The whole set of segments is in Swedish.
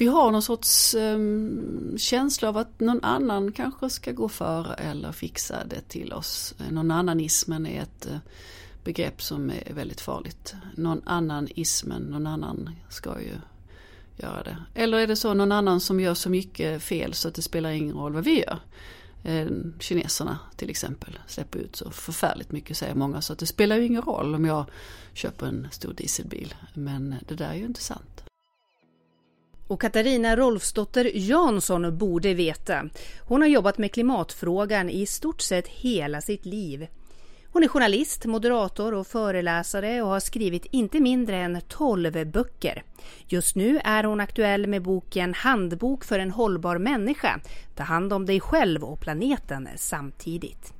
vi har någon sorts um, känsla av att någon annan kanske ska gå före eller fixa det till oss. Någon annanismen är ett uh, begrepp som är väldigt farligt. Någon annanismen, någon annan ska ju göra det. Eller är det så någon annan som gör så mycket fel så att det spelar ingen roll vad vi gör. Ehm, kineserna till exempel släpper ut så förfärligt mycket säger många så att det spelar ju ingen roll om jag köper en stor dieselbil. Men det där är ju inte sant. Och Katarina Rolfsdotter Jansson borde veta. Hon har jobbat med klimatfrågan i stort sett hela sitt liv. Hon är journalist, moderator och föreläsare och har skrivit inte mindre än 12 böcker. Just nu är hon aktuell med boken Handbok för en hållbar människa. Ta hand om dig själv och planeten samtidigt.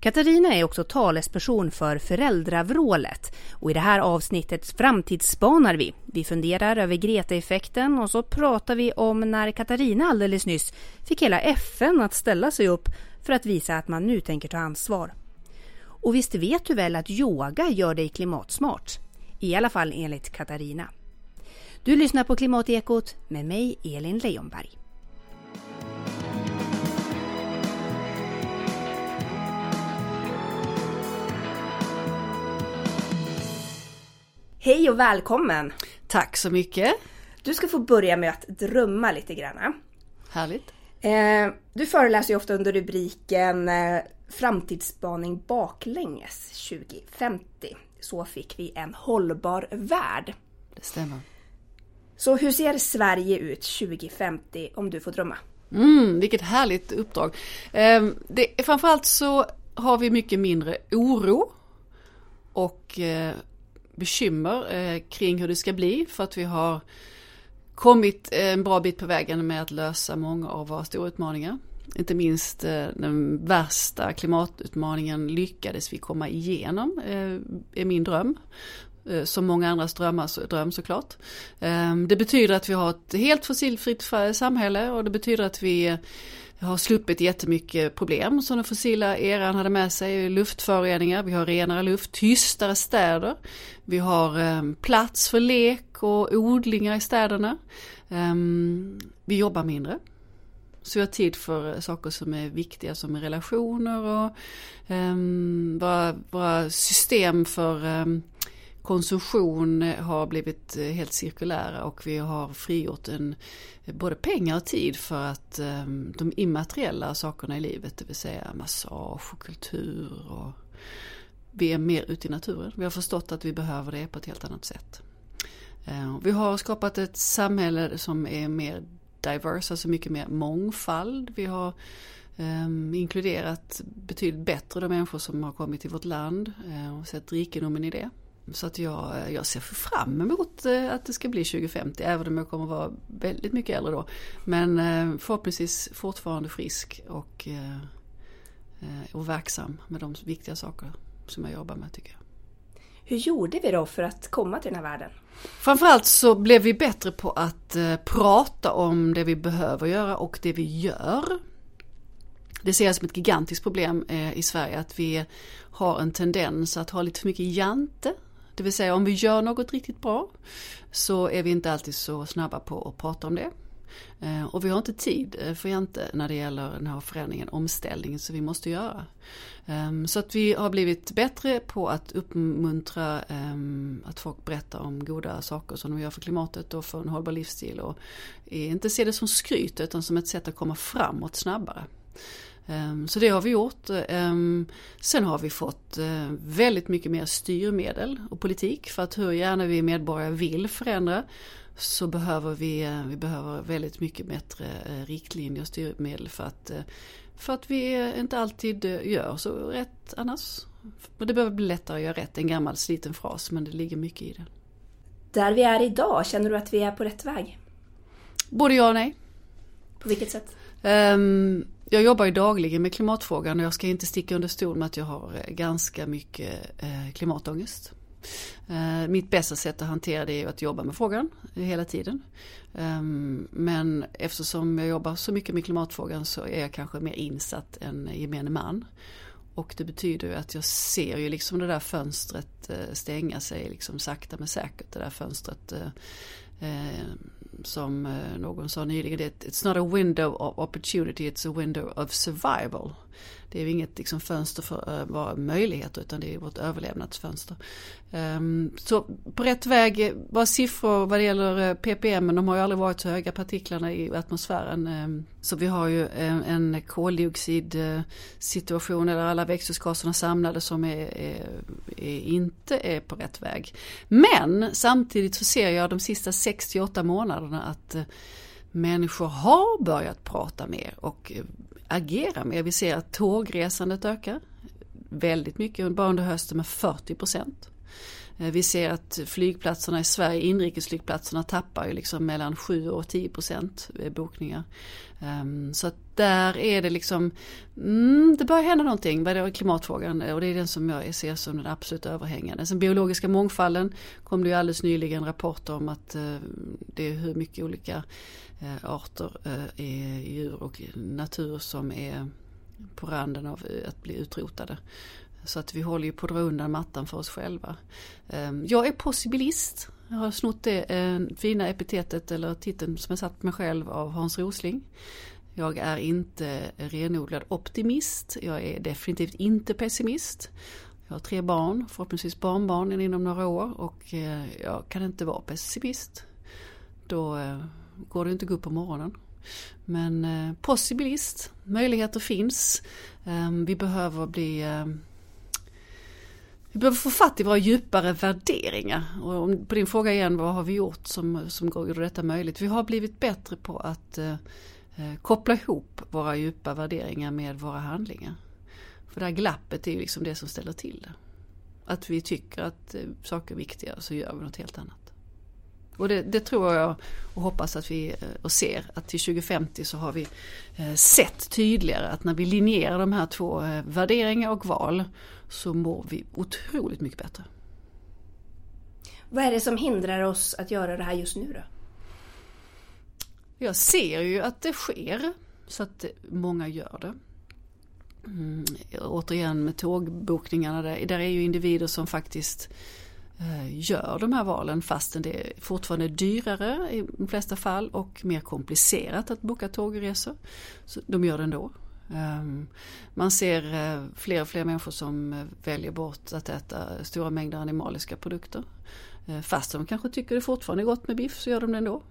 Katarina är också talesperson för Föräldravrålet och i det här avsnittet framtidsspanar vi. Vi funderar över Greta-effekten och så pratar vi om när Katarina alldeles nyss fick hela FN att ställa sig upp för att visa att man nu tänker ta ansvar. Och visst vet du väl att yoga gör dig klimatsmart? I alla fall enligt Katarina. Du lyssnar på Klimatekot med mig Elin Leonberg. Hej och välkommen! Tack så mycket! Du ska få börja med att drömma lite grann. Härligt! Eh, du föreläser ju ofta under rubriken eh, Framtidsspaning baklänges 2050. Så fick vi en hållbar värld. Det stämmer. Så hur ser Sverige ut 2050 om du får drömma? Mm, vilket härligt uppdrag. Eh, det, framförallt så har vi mycket mindre oro och eh, bekymmer eh, kring hur det ska bli för att vi har kommit eh, en bra bit på vägen med att lösa många av våra stora utmaningar. Inte minst eh, den värsta klimatutmaningen lyckades vi komma igenom, eh, är min dröm. Eh, som många andras drömmar, dröm såklart. Eh, det betyder att vi har ett helt fossilfritt samhälle och det betyder att vi har sluppit jättemycket problem som den fossila eran hade med sig. Luftföroreningar, vi har renare luft, tystare städer. Vi har ehm, plats för lek och odlingar i städerna. Ehm, vi jobbar mindre. Så vi har tid för eh, saker som är viktiga som relationer och ehm, våra, våra system för konsumtion har blivit eh, helt cirkulära och vi har frigjort en, eh, både pengar och tid för att ehm, de immateriella sakerna i livet, det vill säga massage och kultur och vi är mer ute i naturen. Vi har förstått att vi behöver det på ett helt annat sätt. Ehm, vi har skapat ett samhälle som är mer diverse, alltså mycket mer mångfald. Vi har ehm, inkluderat betydligt bättre de människor som har kommit till vårt land eh, och sett rikedomen i det. Så att jag, jag ser fram emot uh, att det ska bli 2050, även om jag kommer vara väldigt mycket äldre då. Men uh, förhoppningsvis fortfarande frisk och, och verksam med de viktiga saker som jag jobbar med tycker jag. Hur gjorde vi då för att komma till den här världen? Framförallt så blev vi bättre på att eh, prata om det vi behöver göra och det vi gör. Det ser jag som ett gigantiskt problem eh, i Sverige att vi har en tendens att ha lite för mycket jante. Det vill säga om vi gör något riktigt bra så är vi inte alltid så snabba på att prata om det. Eh, och vi har inte tid eh, för inte när det gäller den här förändringen, omställningen som vi måste göra. Ehm, så att vi har blivit bättre på att uppmuntra ehm, att folk berättar om goda saker som de gör för klimatet och för en hållbar livsstil. Och inte se det som skryt utan som ett sätt att komma framåt snabbare. Ehm, så det har vi gjort. Sen har vi fått eh, väldigt mycket mer styrmedel och politik för att hur gärna vi medborgare vill förändra så behöver vi, eh, vi behöver väldigt mycket bättre eh, riktlinjer och styrmedel för att, för att vi inte alltid gör så rätt annars. Det behöver bli lättare att göra rätt, en gammal sliten fras men det ligger mycket i det. Där vi är idag, känner du att vi är på rätt väg? Både ja och nej. På vilket sätt? Um, jag jobbar ju dagligen med klimatfrågan och jag ska inte sticka under stol med att jag har eh, ganska mycket eh, klimatångest. Eh, mitt bästa sätt att hantera det är att jobba med frågan hela tiden. Ehm, men eftersom jag jobbar så mycket med klimatfrågan så är jag kanske mer insatt än gemene man. Och det betyder ju att jag ser ju liksom det där fönstret stänga sig liksom sakta men säkert. Det där fönstret som någon sa nyligen, it's not a window of opportunity, it's a window of survival. Det är ju inget liksom, fönster för eh, våra möjligheter utan det är vårt överlevnadsfönster. Ehm, så på rätt väg, eh, bara siffror vad det gäller eh, ppm, men de har ju aldrig varit så höga partiklarna i atmosfären. Ehm, så vi har ju en, koldioxidsituation där alla växthusgaserna samlade som är, är, är, inte är på rätt väg. Men samtidigt så ser jag de sista 68 månaderna att människor har börjat prata mer och agera mer. Vi ser att tågresandet ökar väldigt mycket, bara under hösten med 40 procent. Eh, vi ser att flygplatserna i Sverige, inrikesflygplatserna tappar ju liksom mellan 7 och 10 procent eh, bokningar. Ehm, så att där är det liksom, mm, det börjar hända någonting vad det är klimatfrågan eh, och det är den som jag ser som den absolut överhängande. Sen biologiska mångfalden kom det ju alldeles nyligen rapporter om att det är hur mycket olika Eh, arter eh, är djur och natur som är på randen av eh, att bli utrotade. Så att vi håller ju på att dra undan mattan för oss själva. Ehm, jag är possibilist. Jag har snott det fina epitetet eller titeln som jag satt på mig själv av Hans Rosling. Jag är inte renodlad optimist. Jag är definitivt inte pessimist. Jag har tre barn, förhoppningsvis barnbarn inom några år och jag kan inte vara pessimist. Då går det inte att gå upp på morgonen. Men eh, possibilist, möjligheter finns. Eh, vi behöver bli eh, vi behöver få fatt i våra djupare värderingar. Och på din fråga igen, vad har vi gjort som, som gjorde detta möjligt? Vi har blivit bättre på att eh, eh, koppla ihop våra djupa värderingar med våra handlingar. För det här glappet är ju liksom det som ställer till det. Att vi tycker att eh, saker är viktiga och så gör vi något helt annat. Och det, det, tror jag och hoppas att vi eh, och ser att till 2050 så har vi eh, sett tydligare att när vi linjerar de här två eh, värderingar och val så mår vi otroligt mycket bättre. Vad är det som hindrar oss att göra det här just nu då? Jag ser ju att det sker så att många gör det. Mm, återigen med tågbokningarna, där, där är ju individer som faktiskt Eh, gör de här valen fastän det är fortfarande dyrare i de flesta fall och mer komplicerat att boka tågresor. Så de gör det ändå. Ehm, man ser eh, fler och fler människor som eh, väljer bort att äta stora mängder animaliska produkter. Fast de kanske tycker det fortfarande är gott med biff så gör de det ändå.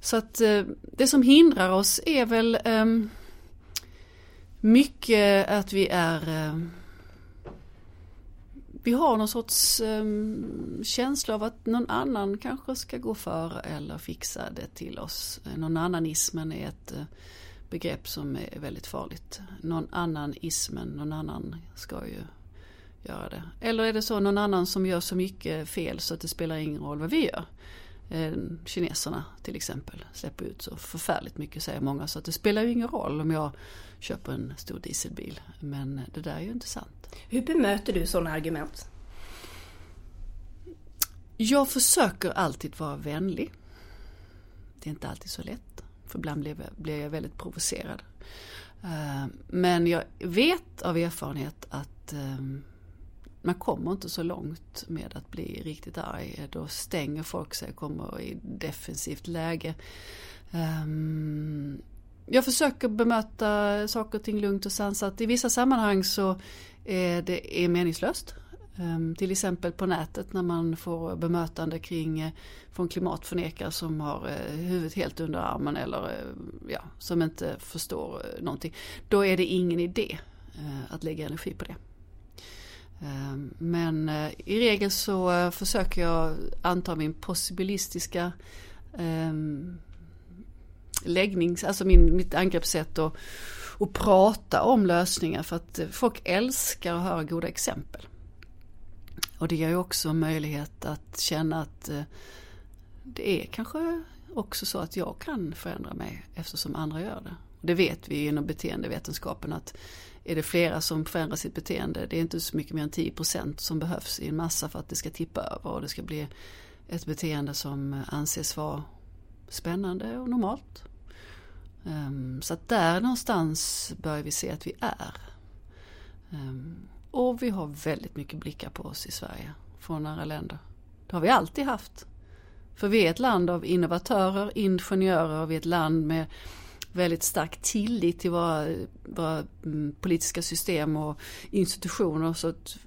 Så att det som hindrar oss är väl ehm, mycket att vi är ehm, vi har någon sorts um, känsla av att någon annan kanske ska gå före eller fixa det till oss. Någon annanismen är ett uh, begrepp som är väldigt farligt. Någon annan ismen, någon annan ska ju göra det. Eller är det så någon annan som gör så mycket fel så att det spelar ingen roll vad vi gör. Eh, kineserna till exempel släpper ut så förfärligt mycket säger många så att det spelar ju ingen roll om jag köper en stor dieselbil. Men det där är ju inte sant. Hur bemöter du sådana argument? Jag försöker alltid vara vänlig. Det är inte alltid så lätt. För ibland blir jag väldigt provocerad. Eh, men jag vet av erfarenhet att eh, man kommer inte så långt med att bli riktigt arg. Då stänger folk sig och kommer i defensivt läge. Um, jag försöker bemöta saker och ting lugnt och sansat. I vissa sammanhang så är det är meningslöst. Ehm, till exempel på nätet när man får bemötande kring eh, från klimatförnekare som har eh, huvudet helt under armen eller eh, ja, som inte förstår någonting. Då är det ingen idé att lägga energi på det. Ehm, men eh, i regel så eh, försöker jag anta min possibilistiska um, läggnings, alltså min, mitt angreppssätt och, och prata om lösningar för att eh, folk älskar att höra goda exempel. Och det ger ju också möjlighet att känna att det är kanske också så att jag kan förändra mig eftersom andra gör det. Det vet vi inom beteendevetenskapen att är det flera som förändrar sitt beteende, det är inte så mycket mer än 10% som behövs i en massa för att det ska tippa över och det ska bli ett beteende som anses vara spännande och normalt. Ehm, så att där någonstans börjar vi se att vi är. Ehm, och vi har väldigt mycket blickar på oss i Sverige från andra länder. Det har vi alltid haft. För vi är ett land av innovatörer, ingenjörer, vi är ett land med väldigt stark tillit till våra, våra mm, politiska system och institutioner. Så att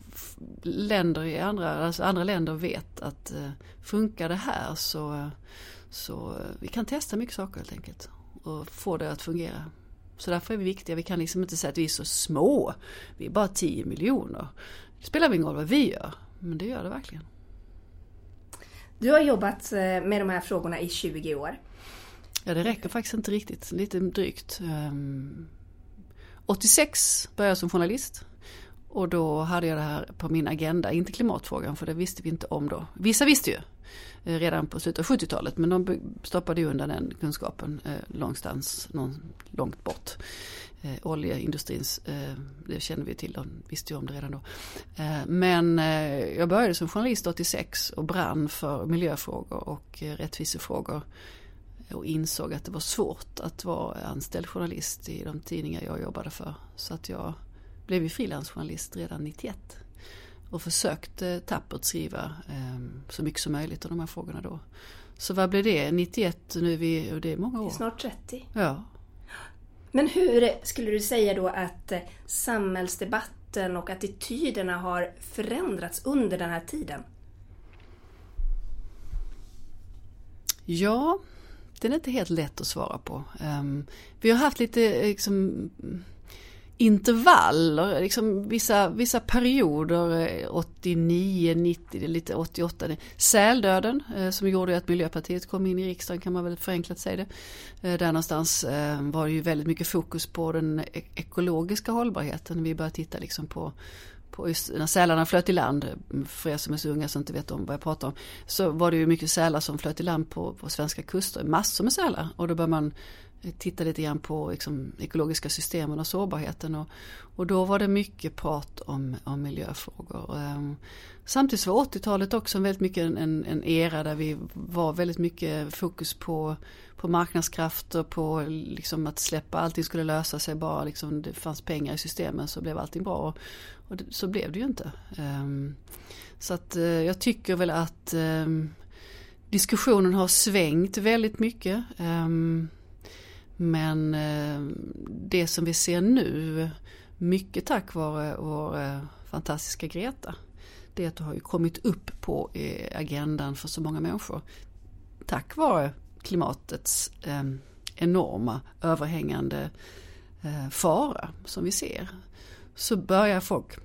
länder i andra, alltså andra länder vet att eh, funkar det här så, så eh, vi kan testa mycket saker helt enkelt och få det att fungera. Så därför är vi viktiga. Vi kan liksom inte säga att vi är så små. Vi är bara 10 miljoner. Det spelar ingen roll vad vi gör. Men det gör det verkligen. Du har jobbat eh, med de här frågorna i 20 år. Ja, det räcker faktiskt inte riktigt. Lite drygt. Ehm, 86 började jag som journalist. Och då hade jag det här på min agenda, inte klimatfrågan för det visste vi inte om då. Vissa visste ju eh, redan på slutet av 70-talet men de stoppade ju undan den kunskapen eh, någonstans någon, långt bort. Eh, oljeindustrins, eh, det känner vi till, de visste ju om det redan då. Eh, men eh, jag började som journalist 86 och brann för miljöfrågor och eh, rättvisefrågor och insåg att det var svårt att vara anställd journalist i de tidningar jag jobbade för. Så att jag blev ju frilansjournalist redan 91 och försökte tappert skriva eh, så mycket som möjligt av de här frågorna då. Så vad blev det? 91, nu är vi, det är många år. Snart 30. Ja. Men hur skulle du säga då att eh, samhällsdebatten och attityderna har förändrats under den här tiden? Ja, den är inte helt lätt att svara på. Um, vi har haft lite eh, liksom, intervaller, liksom vissa, vissa perioder, eh, 89, 90, lite 88. Säldöden eh, som gjorde att Miljöpartiet kom in i riksdagen kan man väl förenklat säga det. Eh, där någonstans eh, var det ju väldigt mycket fokus på den e-, ekologiska hållbarheten. Vi började titta liksom på på när sälarna flöt i land, för er som är så unga som inte vet om vad jag pratar om, så var det ju mycket sälar som flöt i land på, på svenska kuster, massor med sälar. Och då bör man titta lite grann på liksom, ekologiska systemen och sårbarheten. Och, och då var det mycket prat om, om miljöfrågor. Ehm, samtidigt var 80-talet också väldigt mycket en, en, era där vi var väldigt mycket fokus på, på marknadskrafter, på liksom att släppa, allting skulle lösa sig bara liksom det fanns pengar i systemen så blev allting bra. Och, och det, så blev det ju inte. Um, så att uh, jag tycker väl att um, diskussionen har svängt väldigt mycket. Um, men uh, det som vi ser nu, mycket tack vare vår uh, fantastiska Greta, det är att det har ju kommit upp på eh, agendan för så många människor. Tack vare klimatets enorma överhängande fara som vi ser. Så börjar folk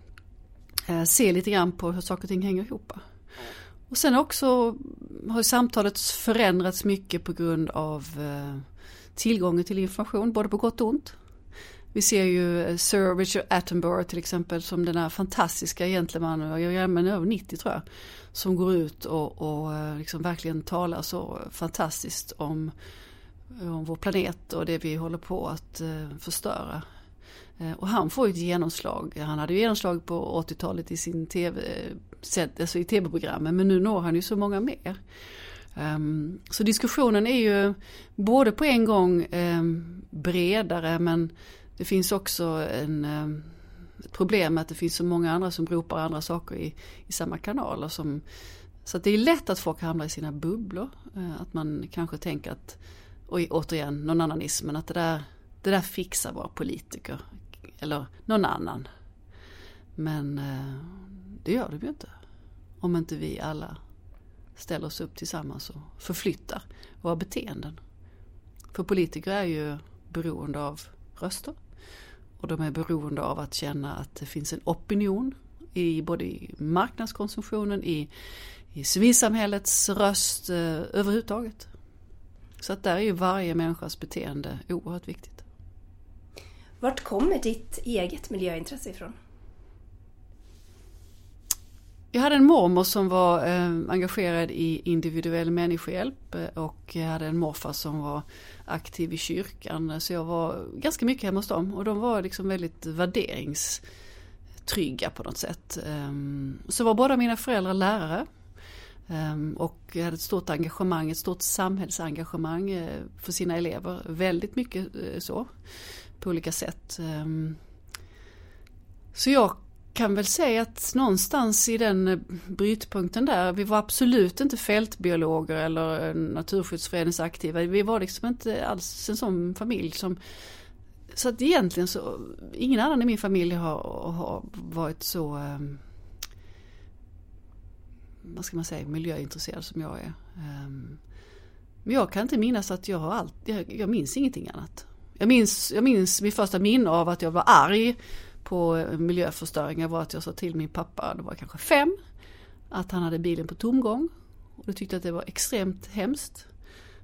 eh, se lite grann på hur saker och ting hänger ihop. Och sen också har samtalet förändrats mycket på grund av eh, tillgången till information, både på gott och ont. Vi ser ju eh, Sir Richard Attenborough till exempel som den här fantastiska gentlemannen, jag är över 90 tror jag, som går ut och, och liksom verkligen talar så fantastiskt om, om vår planet och det vi håller på att förstöra. Eh, och han får ju ett genomslag, han hade ju genomslag på 80-talet i sin tv, alltså i tv-programmen men nu når han ju så många mer. Ehm, så diskussionen är ju både på en gång ehm, bredare men det finns också en, ehm, ett problem med att det finns så många andra som ropar andra saker i, i samma kanaler. Som, så att det är lätt att folk hamnar i sina bubblor. Eh, att man kanske tänker att, och återigen någon annanismen, att det där, det där fixar våra politiker. Eller någon annan. Men eh, det gör de ju inte. Om inte vi alla ställer oss upp tillsammans och förflyttar våra beteenden. För politiker är ju beroende av röster och de är beroende av att känna att det finns en opinion i både i marknadskonsumtionen, i, i civilsamhällets röst eh, överhuvudtaget. Så att där är ju varje människas beteende oerhört viktigt. Vart kommer ditt eget miljöintresse ifrån? Jag hade en mormor som var eh, engagerad i individuell människohjälp eh, och jag hade en morfar som var aktiv i kyrkan. Så jag var ganska mycket hemma hos dem och de var liksom väldigt värderingstrygga på något sätt. Ehm, så var båda mina föräldrar lärare. Ehm, och jag hade ett stort engagemang, ett stort samhällsengagemang eh, för sina elever. Väldigt mycket eh, så, på olika sätt. Ehm, så jag kan väl säga att någonstans i den eh, brytpunkten där, vi var absolut inte fältbiologer eller eh, naturskyddsföreningsaktiva. Vi var liksom inte alls en sån familj som så att egentligen så, ingen annan i min familj har, har varit så ehm, vad ska man säga, miljöintresserad som jag är. Ehm, men jag kan inte minnas att jag har allt, jag, jag minns ingenting annat. Jag minns, jag minns mitt första minne av att jag var arg på miljöförstöringen var att jag sa till min pappa, det var kanske fem, att han hade bilen på tomgång. Och jag tyckte att det var extremt hemskt.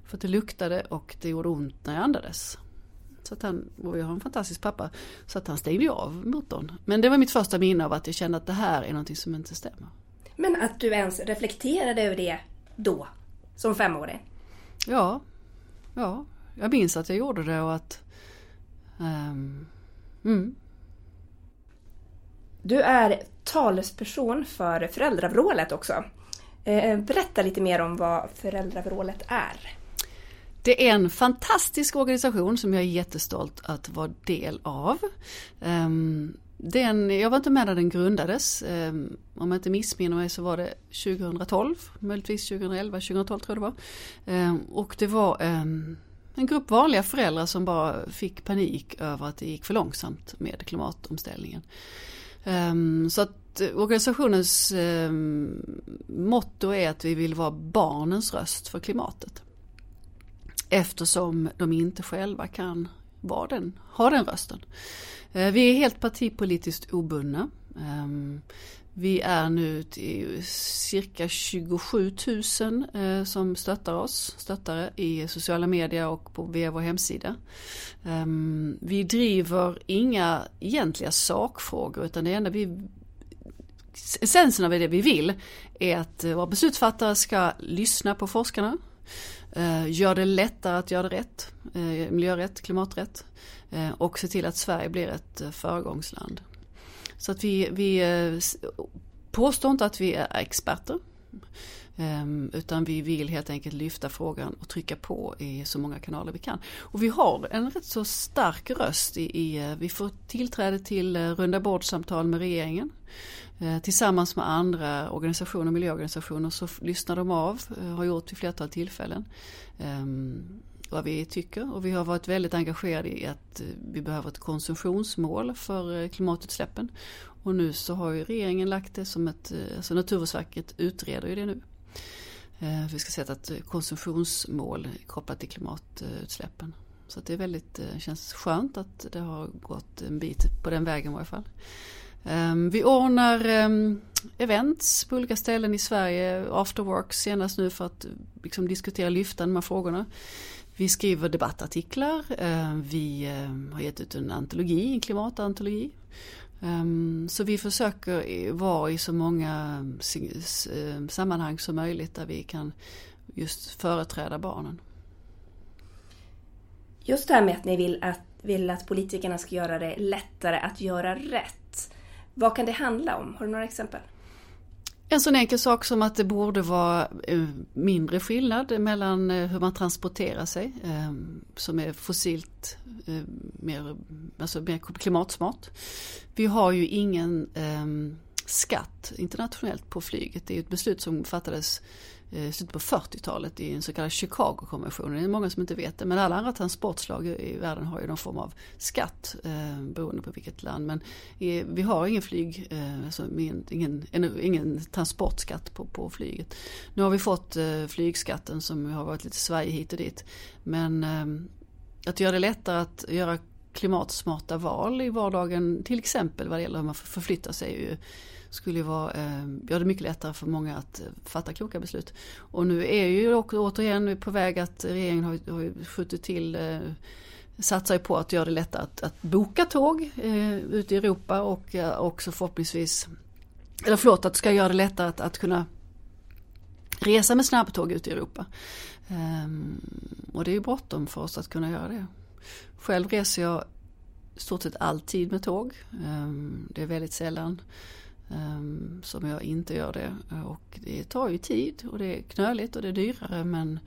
För att det luktade och det gjorde ont när jag andades. Så att han, och jag har en fantastisk pappa, så att han stängde av motorn. Men det var mitt första minne av att jag kände att det här är någonting som inte stämmer. Men att du ens reflekterade över det då, som femåring? Ja, ja. Jag minns att jag gjorde det och att... Um, mm. Du är talesperson för Föräldravrålet också. Eh, berätta lite mer om vad Föräldravrålet är. Det är en fantastisk organisation som jag är jättestolt att vara del av. Um, den, jag var inte med när den grundades. Um, om jag inte missminner mig så var det 2012, möjligtvis 2011, 2012 tror jag det var. Och det var en grupp vanliga föräldrar som bara fick panik över att det gick för långsamt med klimatomställningen. Ehm, så att organisationens ehm, motto är att vi vill vara barnens röst för klimatet. Eftersom de inte själva kan vara den, ha den rösten. Ehm, vi är helt partipolitiskt obundna. Vi är nu cirka 27 000 eh, som stöttar oss, stöttare i sociala medier och på, via vår hemsida. Ehm, vi driver inga egentliga sakfrågor utan det enda vi Essensen av det vi vill är att våra beslutsfattare ska lyssna på forskarna, eh, gör det lättare att göra det rätt, eh, miljörätt, klimaträtt och se till att Sverige blir ett föregångsland. Så att vi, vi eh, påstår inte att vi är experter. Ehm, utan vi vill helt enkelt lyfta frågan och trycka på i så många kanaler vi kan. Och vi har en rätt så stark röst i, i eh, vi får tillträde till eh, runda bordsamtal med regeringen. Tillsammans med andra organisationer, miljöorganisationer så lyssnar de av, har gjort vid flertal tillfällen. Ehm, vad vi tycker och vi har varit väldigt engagerade i att eh, vi behöver ett konsumtionsmål för eh, klimatutsläppen. Och nu så har ju regeringen lagt det som ett, eh, alltså Naturvårdsverket utreder ju det nu. Vi ska sätta ett konsumtionsmål kopplat till klimatutsläppen. Så det är väldigt, känns skönt att det har gått en bit på den vägen i varje fall. Ehm, vi ordnar ehm, events på olika ställen i Sverige, after work senast nu för att liksom diskutera, lyfta de här frågorna. Vi skriver debattartiklar, eh, vi eh, har gett ut en antologi, en klimatantologi. Ehm, så vi försöker vara i så många eh, sammanhang som möjligt där vi kan just företräda barnen. Just det här med att ni vill att, vill att politikerna ska göra det lättare att göra rätt. Vad kan det handla om? Har du några exempel? En sån enkel sak som att det borde vara eh, mindre skillnad mellan eh, hur man transporterar sig eh, som är fossilt mer, alltså mer klimatsmart. Vi har ju ingen skatt internationellt på flyget. Det är ett beslut som fattades Eh, slutet på 40-talet i en så kallad Chicago-konventionen. Det är många som inte vet det. Men alla andra transportslag i världen har ju någon form av skatt eh, beroende på vilket land. Men eh, vi har ingen flyg, eh, alltså ingen, ingen, ingen transportskatt på, på flyget. Nu har vi fått eh, flygskatten som har varit lite Sverige hit och dit. Men eh, att göra det lättare att göra klimatsmarta val i vardagen, till exempel vad det gäller hur man förflyttar sig. Ju, skulle ju vara, eh, göra det mycket lättare för många att eh, fatta kloka beslut. Och nu är ju också, återigen på väg att regeringen har, har skjutit till eh, satsar på att göra det lättare att, att boka tåg eh, ute i Europa och eh, också förhoppningsvis, eller förlåt, att ska göra det lättare att, att kunna resa med snabbtåg ute i Europa. Um, och det är ju bråttom för oss att kunna göra det. Själv reser jag stort sett alltid med tåg. Ehm, det är väldigt sällan ehm, som jag inte gör det. Och det tar ju tid och det är knöligt och det är dyrare men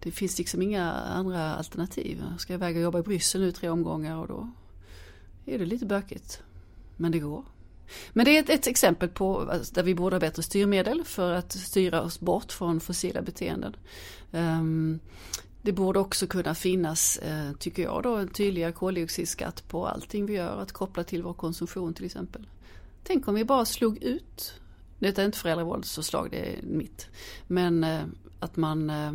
det finns liksom inga andra alternativ. Ska jag iväg och jobba i Bryssel nu tre omgångar och då är det lite bökigt. Men det går. Men det är ett, ett exempel på alltså, där vi borde ha bättre styrmedel för att styra oss bort från fossila beteenden. Um, det borde också kunna finnas, eh, tycker jag då, en tydligare koldioxidskatt på allting vi gör, att koppla till vår konsumtion till exempel. Tänk om vi bara slog ut, detta är inte föräldravåldsförslag, det är mitt, men eh, att man eh,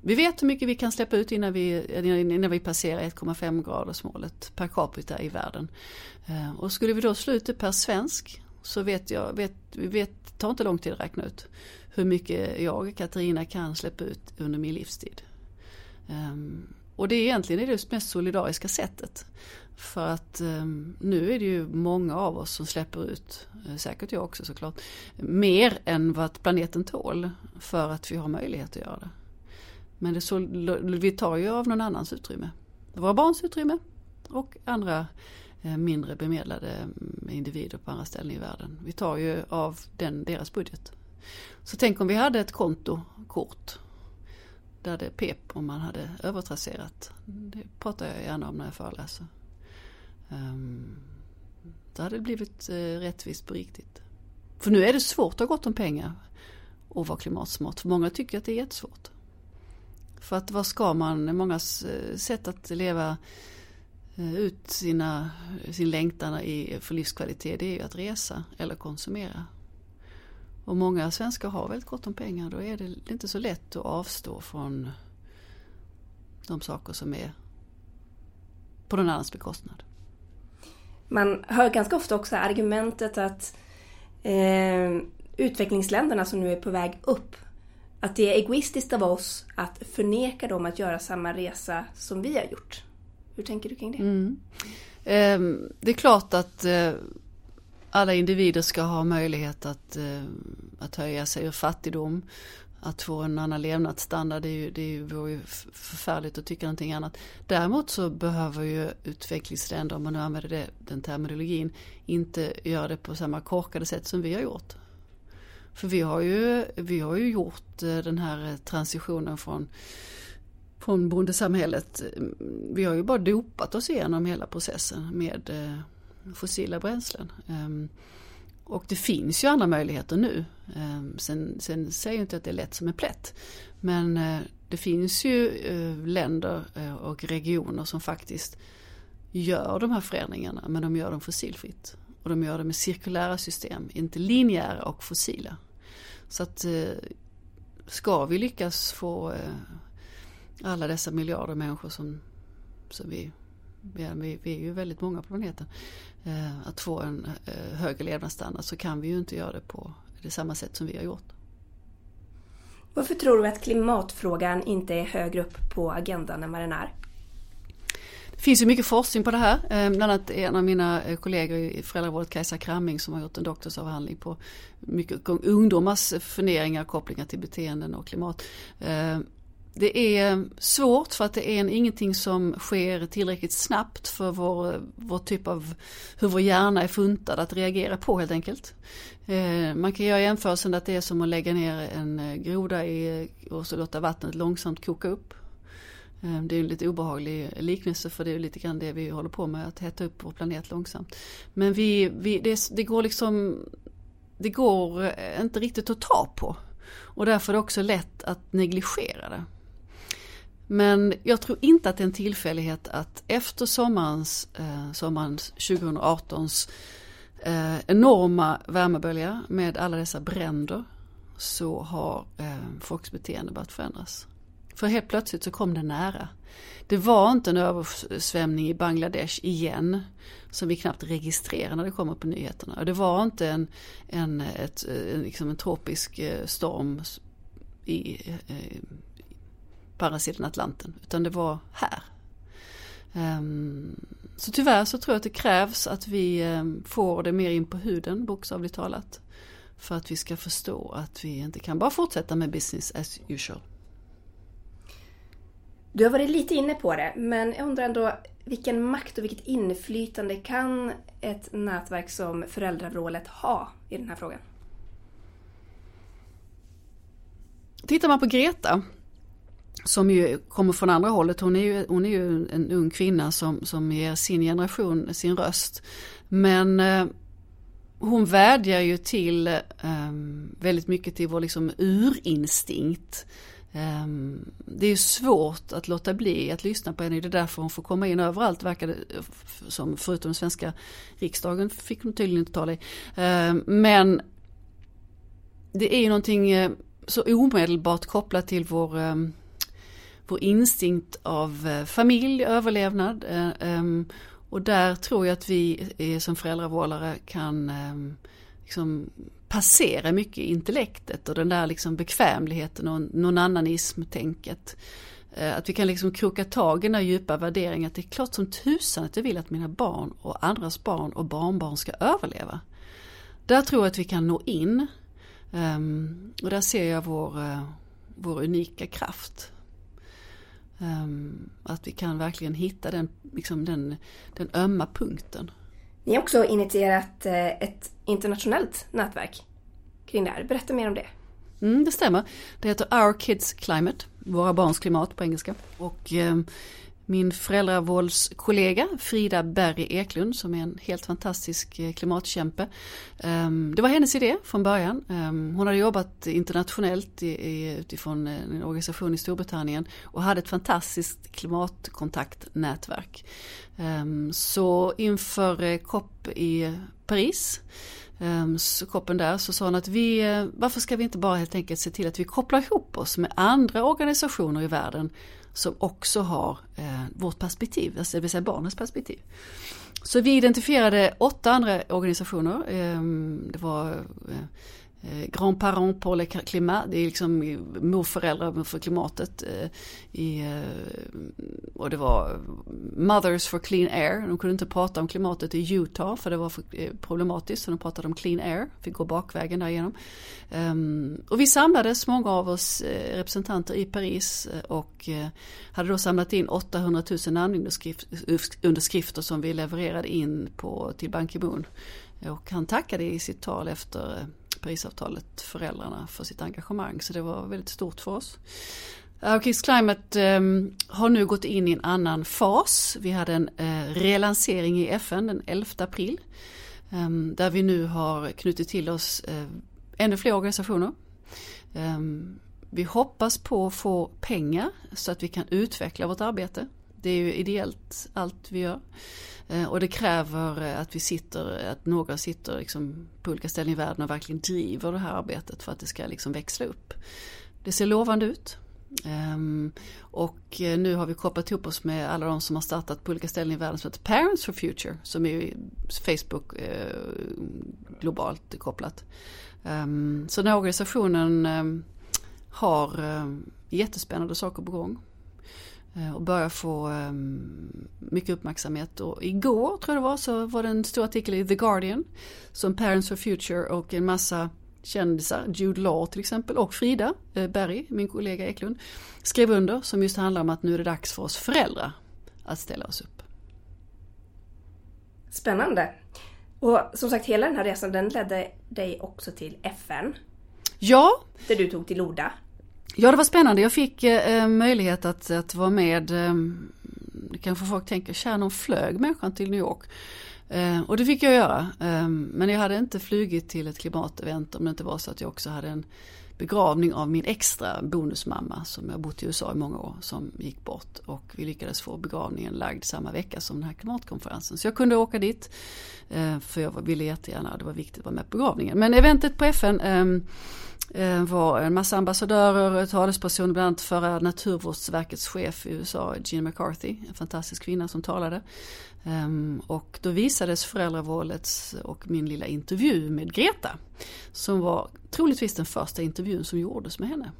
vi vet hur mycket vi kan släppa ut innan vi, innan vi passerar 1,5 gradersmålet per capita i världen. Och skulle vi då slå ut det per svensk så vet jag, vet, vi vet, tar inte lång tid att räkna ut hur mycket jag, Katarina, kan släppa ut under min livstid. Ehm, och det är egentligen det mest solidariska sättet. För att ehm, nu är det ju många av oss som släpper ut, eh, säkert jag också såklart, mer än vad planeten tål. För att vi har möjlighet att göra det. Men det så, vi tar ju av någon annans utrymme. Våra barns utrymme och andra eh, mindre bemedlade mm, individer på andra ställen i världen. Vi tar ju av den, deras budget. Så tänk om vi hade ett kontokort där det pep om man hade övertrasserat. Det pratar jag gärna om när jag föreläser. Um, då hade det blivit uh, rättvist på riktigt. För nu är det svårt att ha gott om pengar och vara klimatsmart. För många tycker att det är jättesvårt. För att vad ska man, mångas eh, sätt att leva uh, ut sina, sin längtan i, för livskvalitet det är ju att resa eller konsumera. Och många svenskar har väldigt gott om pengar. Då är det inte så lätt att avstå från de saker som är på någon annans bekostnad. Man hör ganska ofta också argumentet att eh, utvecklingsländerna som nu är på väg upp, att det är egoistiskt av oss att förneka dem att göra samma resa som vi har gjort. Hur tänker du kring det? Mm. Eh, det är klart att eh, alla individer ska ha möjlighet att, eh, att höja sig ur fattigdom. Att få en annan levnadsstandard, det, är ju, det vore ju förfärligt att tycka någonting annat. Däremot så behöver ju utvecklingsländer, om man nu använder det, den terminologin, inte göra det på samma korkade sätt som vi har gjort. För vi har ju, vi har ju gjort eh, den här transitionen från från bondesamhället. Vi har ju bara dopat oss igenom hela processen med eh, fossila bränslen. Ehm, och det finns ju andra möjligheter nu. Ehm, sen, sen säger jag inte att det är lätt som en plätt. Men eh, det finns ju eh, länder eh, och regioner som faktiskt gör de här förändringarna men de gör dem fossilfritt. Och de gör det med cirkulära system, inte linjära och fossila. Så att ska vi lyckas få alla dessa miljarder människor som, som vi, vi, vi är ju väldigt många på planeten, Eh, att få en eh, högre levnadsstandard så kan vi ju inte göra det på det samma sätt som vi har gjort. Varför tror du att klimatfrågan inte är högre upp på agendan än vad den är? Det finns ju mycket forskning på det här. Eh, bland annat en av mina kollegor i föräldravården, Kajsa Kramming, som har gjort en doktorsavhandling på mycket ungdomars funderingar kopplingar till beteenden och klimat. Det är svårt för att det är ingenting som sker tillräckligt snabbt för vår, vår typ av hur vår hjärna är funtad att reagera på helt enkelt. Eh, man kan göra jämförelsen att det är som att lägga ner en eh, groda i, eh, och så låta vattnet långsamt koka upp. Det är en lite obehaglig liknelse för det är lite grann det vi håller på med, att hetta upp vår planet långsamt. Men vi, vi, det, det går liksom, det går inte riktigt att ta på. Och därför är det också lätt att negligera det. Men jag tror inte att det är en tillfällighet att efter sommarens, eh, sommaren 2018s eh, enorma värmebölja med alla dessa bränder så har eh, folks beteende börjat förändras. För helt plötsligt så kom det nära. Det var inte en översvämning i Bangladesh igen som vi knappt registrerar när det kommer på nyheterna. Och det var inte en, en, ett, eh, liksom en tropisk eh, storm i, eh, på andra sidan Atlanten, utan det var här. Um, så tyvärr så tror jag att det krävs att vi um, får det mer in på huden, bokstavligt talat. För att vi ska förstå att vi inte kan bara fortsätta med business as usual. Du har varit lite inne på det, men jag undrar ändå vilken makt och vilket inflytande kan ett nätverk som Föräldravrålet ha i den här frågan? Tittar man på Greta som ju kommer från andra hållet. Hon är ju, hon är ju en ung kvinna som, som ger sin generation sin röst. Men eh, hon vädjar ju till eh, väldigt mycket till vår liksom urinstinkt. Eh, det är svårt att låta bli att lyssna på henne. Det är därför hon får komma in överallt verkar det eh, som. Förutom den svenska riksdagen fick hon tydligen inte tala i. Ehm, men det är ju någonting eh, så omedelbart kopplat till vår, ehm, vår instinkt av eh, familj, överlevnad. Eh, ehm, och där tror jag att vi eh, som föräldravårdare kan ehm, liksom passera mycket intellektet och den där liksom bekvämligheten och någon annanism-tänket. Att vi kan liksom kroka tag i den här djupa värderingen att det är klart som tusan att jag vill att mina barn och andras barn och barnbarn ska överleva. Där tror jag att vi kan nå in. Ehm, och där ser jag vår, vår unika kraft. Um, att vi kan verkligen hitta den, liksom den, den ömma punkten. Ni har också initierat eh, ett internationellt nätverk kring det här. Berätta mer om det. Mm, det stämmer. Det heter Our Kids Climate, Våra barns klimat på engelska. Och eh, min föräldravåldskollega Frida Berry Eklund som är en helt fantastisk eh, klimatkämpe. Ehm, det var hennes idé från början. Ehm, hon hade jobbat internationellt utifrån eh, en organisation i Storbritannien och hade ett fantastiskt klimatkontaktnätverk. Ehm, så inför eh, COP i Paris så koppen där så sa hon att vi, varför ska vi inte bara helt enkelt se till att vi kopplar ihop oss med andra organisationer i världen som också har eh, vårt perspektiv, alltså det vill säga barnens perspektiv. Så vi identifierade åtta andra organisationer. Eh, det var eh, Eh, Grand-parents pour le climat, det är liksom eh, morföräldrar för klimatet. Eh, I, och det var Mothers for Clean Air, de kunde inte prata om klimatet i Utah för det var problematiskt så de pratade om Clean Air, fick gå bakvägen därigenom. Ehm, och vi samlades, många av oss representanter i Paris och hade då samlat in 800 000 namnunderskrifter som vi levererade in på, till Ban Ki-Moon. Och han tackade i sitt tal efter Parisavtalet föräldrarna för sitt engagemang. Så det var väldigt stort för oss. Eh, Kiss Climate ehm, har nu gått in i en annan fas. Vi hade en uh, relansering i FN den 11 april. Ehm, där vi nu har knutit till oss eh, ännu fler organisationer. Ehm, vi hoppas på att få pengar så att vi kan utveckla vårt arbete. Det är ju ideellt allt vi gör. Eh, och det kräver eh, att vi sitter, att några sitter liksom på olika ställen i världen och verkligen driver det här arbetet för att det ska liksom växla upp. Det ser lovande ut. Ehm, och eh, nu har vi kopplat ihop oss med alla de som har startat på olika ställen i världen som heter Parents for Future som är Facebook globalt kopplat. Ehm, så den här organisationen ehm, har jättespännande saker på gång. Eh, och börjar få um, mycket uppmärksamhet. Och igår tror jag det var så var det en stor artikel i The Guardian som Parents for Future och en massa kändisar, Jude Law till exempel och Frida eh, Berry, min kollega Eklund, skrev under som just handlar om att nu är det dags för oss föräldrar att ställa oss upp. Spännande. Och som sagt hela den här resan den ledde dig också till FN. Ja. Där du tog till orda. Ja det var spännande. Jag fick eh, eh möjlighet att, att vara med. Eh, kanske folk tänker, kär någon flög människan till New York. Eh, och det fick jag göra. Eh, men jag hade inte flugit till ett klimatevent om det inte var så att jag också hade en begravning av min extra bonusmamma som jag bott i USA i många år som gick bort och vi lyckades få begravningen lagd samma vecka som den här klimatkonferensen. Så jag kunde åka dit eh, för jag ville jättegärna, det var viktigt att vara med på begravningen. Men eventet på FN eh, Eh, var en massa ambassadörer, talespersoner, bland annat förra naturvårdsverkets chef i USA, Gene McCarthy, en fantastisk kvinna som talade. Ehm, och då visades föräldravåldets och min lilla intervju med Greta. Som var troligtvis den första intervjun som gjordes med henne.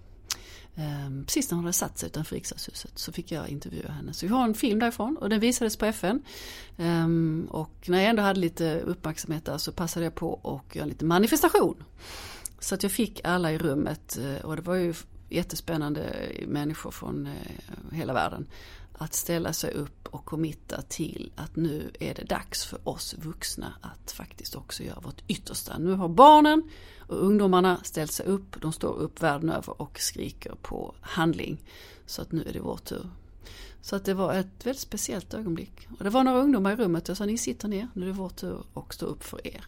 Ehm, precis när hon hade satt sig utanför riksdagshuset så fick jag intervjua henne. Så vi har en film därifrån och den visades på FN. Ehm, och när jag ändå hade lite uppmärksamhet där så passade jag på att göra lite manifestation. Så att jag fick alla i rummet eh, och det var ju jättespännande människor från eh, hela världen att ställa sig upp och committa till att nu är det dags för oss vuxna att faktiskt också göra vårt yttersta. Nu har barnen och ungdomarna ställt sig upp, de står upp världen över och skriker på handling. Så att nu är det vår tur. Så att det var ett väldigt speciellt ögonblick. Och det var några ungdomar i rummet, jag sa ni sitter ner, nu är det vår tur att stå upp för er.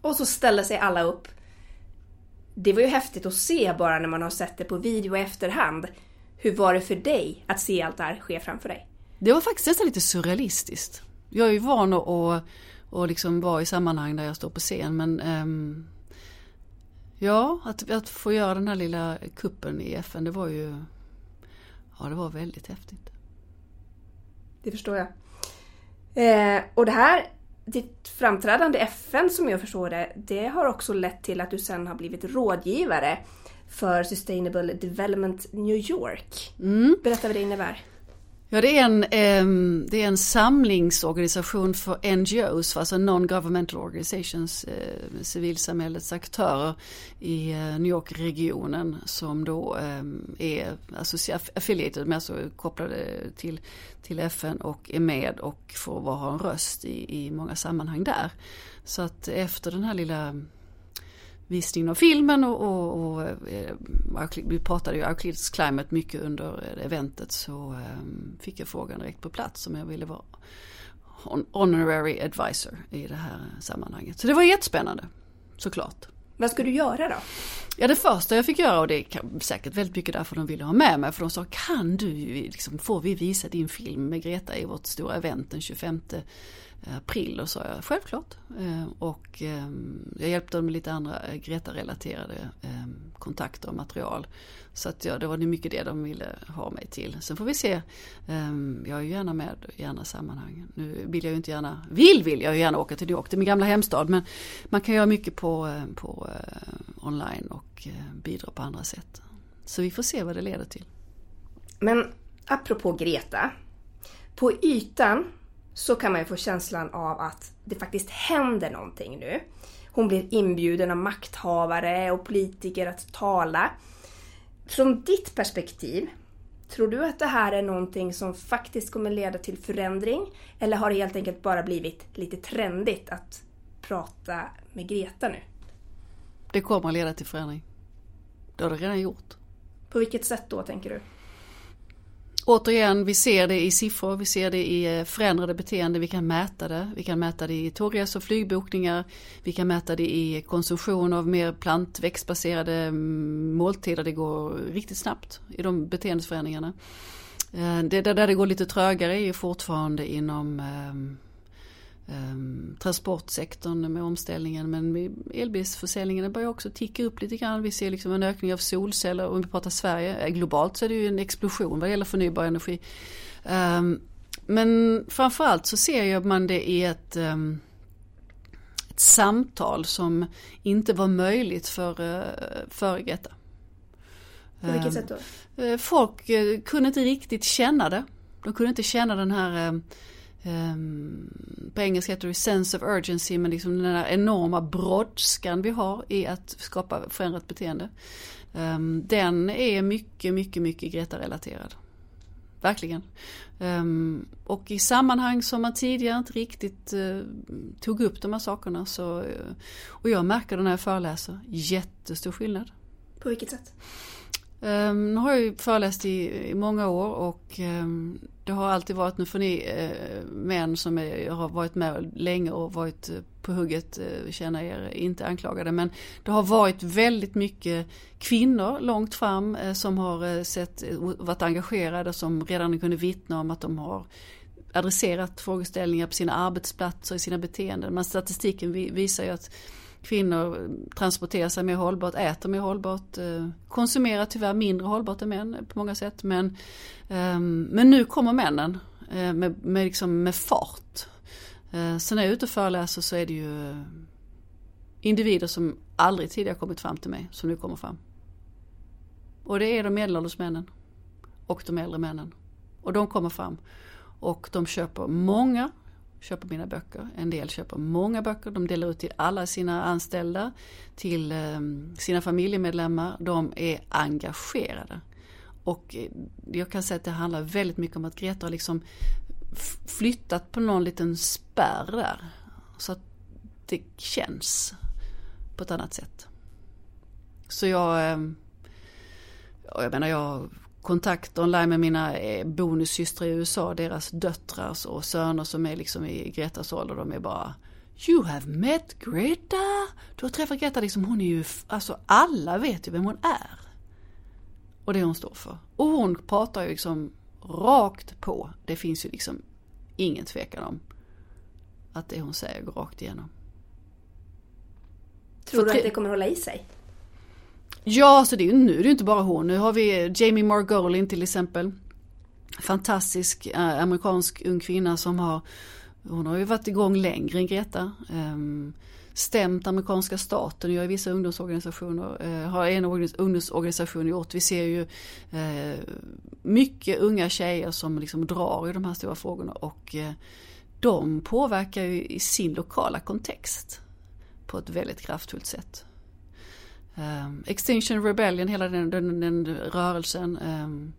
Och så ställer sig alla upp. Det var ju häftigt att se bara när man har sett det på video i efterhand. Hur var det för dig att se allt det här ske framför dig? Det var faktiskt nästan lite surrealistiskt. Jag är ju van att, att, att liksom vara i sammanhang där jag står på scen men um, Ja, att, att få göra den här lilla kuppen i FN det var ju Ja, det var väldigt häftigt. Det förstår jag. Eh, och det här, ditt framträdande i FN som jag förstår det, det har också lett till att du sen har blivit rådgivare för Sustainable Development New York. Mm. Berätta vad det innebär. Ja, det är en, eh, det är en samlingsorganisation för NGOs, alltså Non-Governmental Organizations, eh, civilsamhällets aktörer i eh, New York-regionen som då eh, är affiliated med, alltså kopplade till, till FN och är med och får ha en röst i, i många sammanhang där. Så att efter den här lilla visningen av filmen och, och, och eh, vi pratade ju Euclides Climate mycket under eventet så um, fick jag frågan direkt på plats om jag ville vara honorary advisor i det här sammanhanget. Så det var jättespännande, såklart. Vad ska du göra då? Ja det första jag fick göra och det är säkert väldigt mycket därför de ville ha med mig för de sa kan du, liksom, får vi visa din film med Greta i vårt stora event den 25 Eh, april och sa jag självklart. Ehm, och ehm, jag hjälpte dem med lite andra eh, Greta-relaterade ehm, kontakter och material. Så att ja, det var mycket det de ville ha mig till. Sen får vi se. Jag är ju gärna med i andra sammanhang. Nu vill jag ju inte gärna, vill vill jag ju gärna åka till New York, till min gamla hemstad. Men man kan göra mycket på, eh, på online och bidra på andra sätt. Så vi får se vad det leder till. Men apropå Greta. På ytan så kan man ju få känslan av att det faktiskt händer någonting nu. Hon blir inbjuden av makthavare och politiker att tala. Från ditt perspektiv, tror du att det här är någonting som faktiskt kommer leda till förändring? Eller har det helt enkelt bara blivit lite trendigt att prata med Greta nu? Det kommer leda till förändring. Det har det redan gjort. På vilket sätt då, tänker du? Återigen, vi ser det i siffror, vi ser det i eh, förändrade beteende, vi kan mäta det. Vi kan mäta det i tågresor och flygbokningar, vi kan mäta det i konsumtion av mer plantväxtbaserade mm, måltider. Det går riktigt snabbt i de beteendeförändringarna. Eh, det där det går lite trögare är ju fortfarande inom ehm, transportsektorn med omställningen men elbilsförsäljningen börjar också ticka upp lite grann. Vi ser liksom en ökning av solceller om vi pratar Sverige. Eh, globalt så är det ju en explosion vad gäller förnybar energi. Um, men framförallt så ser man det i ett, um, ett samtal som inte var möjligt för, uh, för Greta. På vilket sätt då? Uh, folk kunde inte riktigt känna det. De kunde inte känna den här Um, på engelska heter det sense of urgency men liksom den här enorma brådskan vi har i att skapa förändrat beteende. Um, den är mycket, mycket, mycket Greta-relaterad. Verkligen. Um, och i sammanhang som man tidigare inte riktigt uh, tog upp de här sakerna så, uh, och jag märker det när jag föreläser, jättestor skillnad. På vilket sätt? Nu har jag ju föreläst i, i många år och det har alltid varit, nu får ni eh, män som är, har varit med länge och varit eh, på hugget, eh, känna er inte anklagade. Men det har varit väldigt mycket kvinnor långt fram eh, som har eh, sett, eh, varit engagerade som redan kunde vittna om att de har adresserat frågeställningar på sina arbetsplatser, i sina beteenden. Men statistiken visar ju att Kvinnor transporterar sig mer hållbart, äter mer hållbart, eh, konsumerar tyvärr mindre hållbart än män på många sätt. Men, ehm, men nu kommer männen eh, med, med, liksom med fart. Eh, så när jag är ute och föreläser så är det ju individer som aldrig tidigare kommit fram till mig som nu kommer fram. Och det är de medelålders männen och de äldre männen. Och de kommer fram. Och de köper många köper mina böcker. En del köper många böcker. De delar ut till alla sina anställda, till ehm, sina familjemedlemmar. De är engagerade. Och eh, jag kan säga att det handlar väldigt mycket om att Greta har liksom flyttat på någon liten spärr där. Så att det känns på ett annat sätt. Så jag, ehm, jag menar jag kontakt online med mina eh, bonussystrar i USA, deras döttrar och söner som är liksom i Gretas ålder, de är bara You have met Greta! Du har träffat Greta, liksom, hon är ju, alltså alla vet ju vem hon är. Och det hon står för. Och hon pratar ju liksom rakt på. Det finns ju liksom ingen tvekan om att det hon säger går rakt igenom. Tror du att det kommer hålla i sig? Ja, så det är ju nu det är inte bara hon. Nu har vi Jamie Margolin till exempel. Fantastisk äh, amerikansk ung kvinna som har hon har ju varit igång längre än Greta. Um, stämt amerikanska staten, gör vissa ungdomsorganisationer, uh, har en ungdomsorganisation gjort. Vi ser ju uh, mycket unga tjejer som liksom drar i de här stora frågorna och uh, de påverkar ju i sin lokala kontext på ett väldigt kraftfullt sätt. Um, Extinction Rebellion, hela den, den, den rörelsen. Um,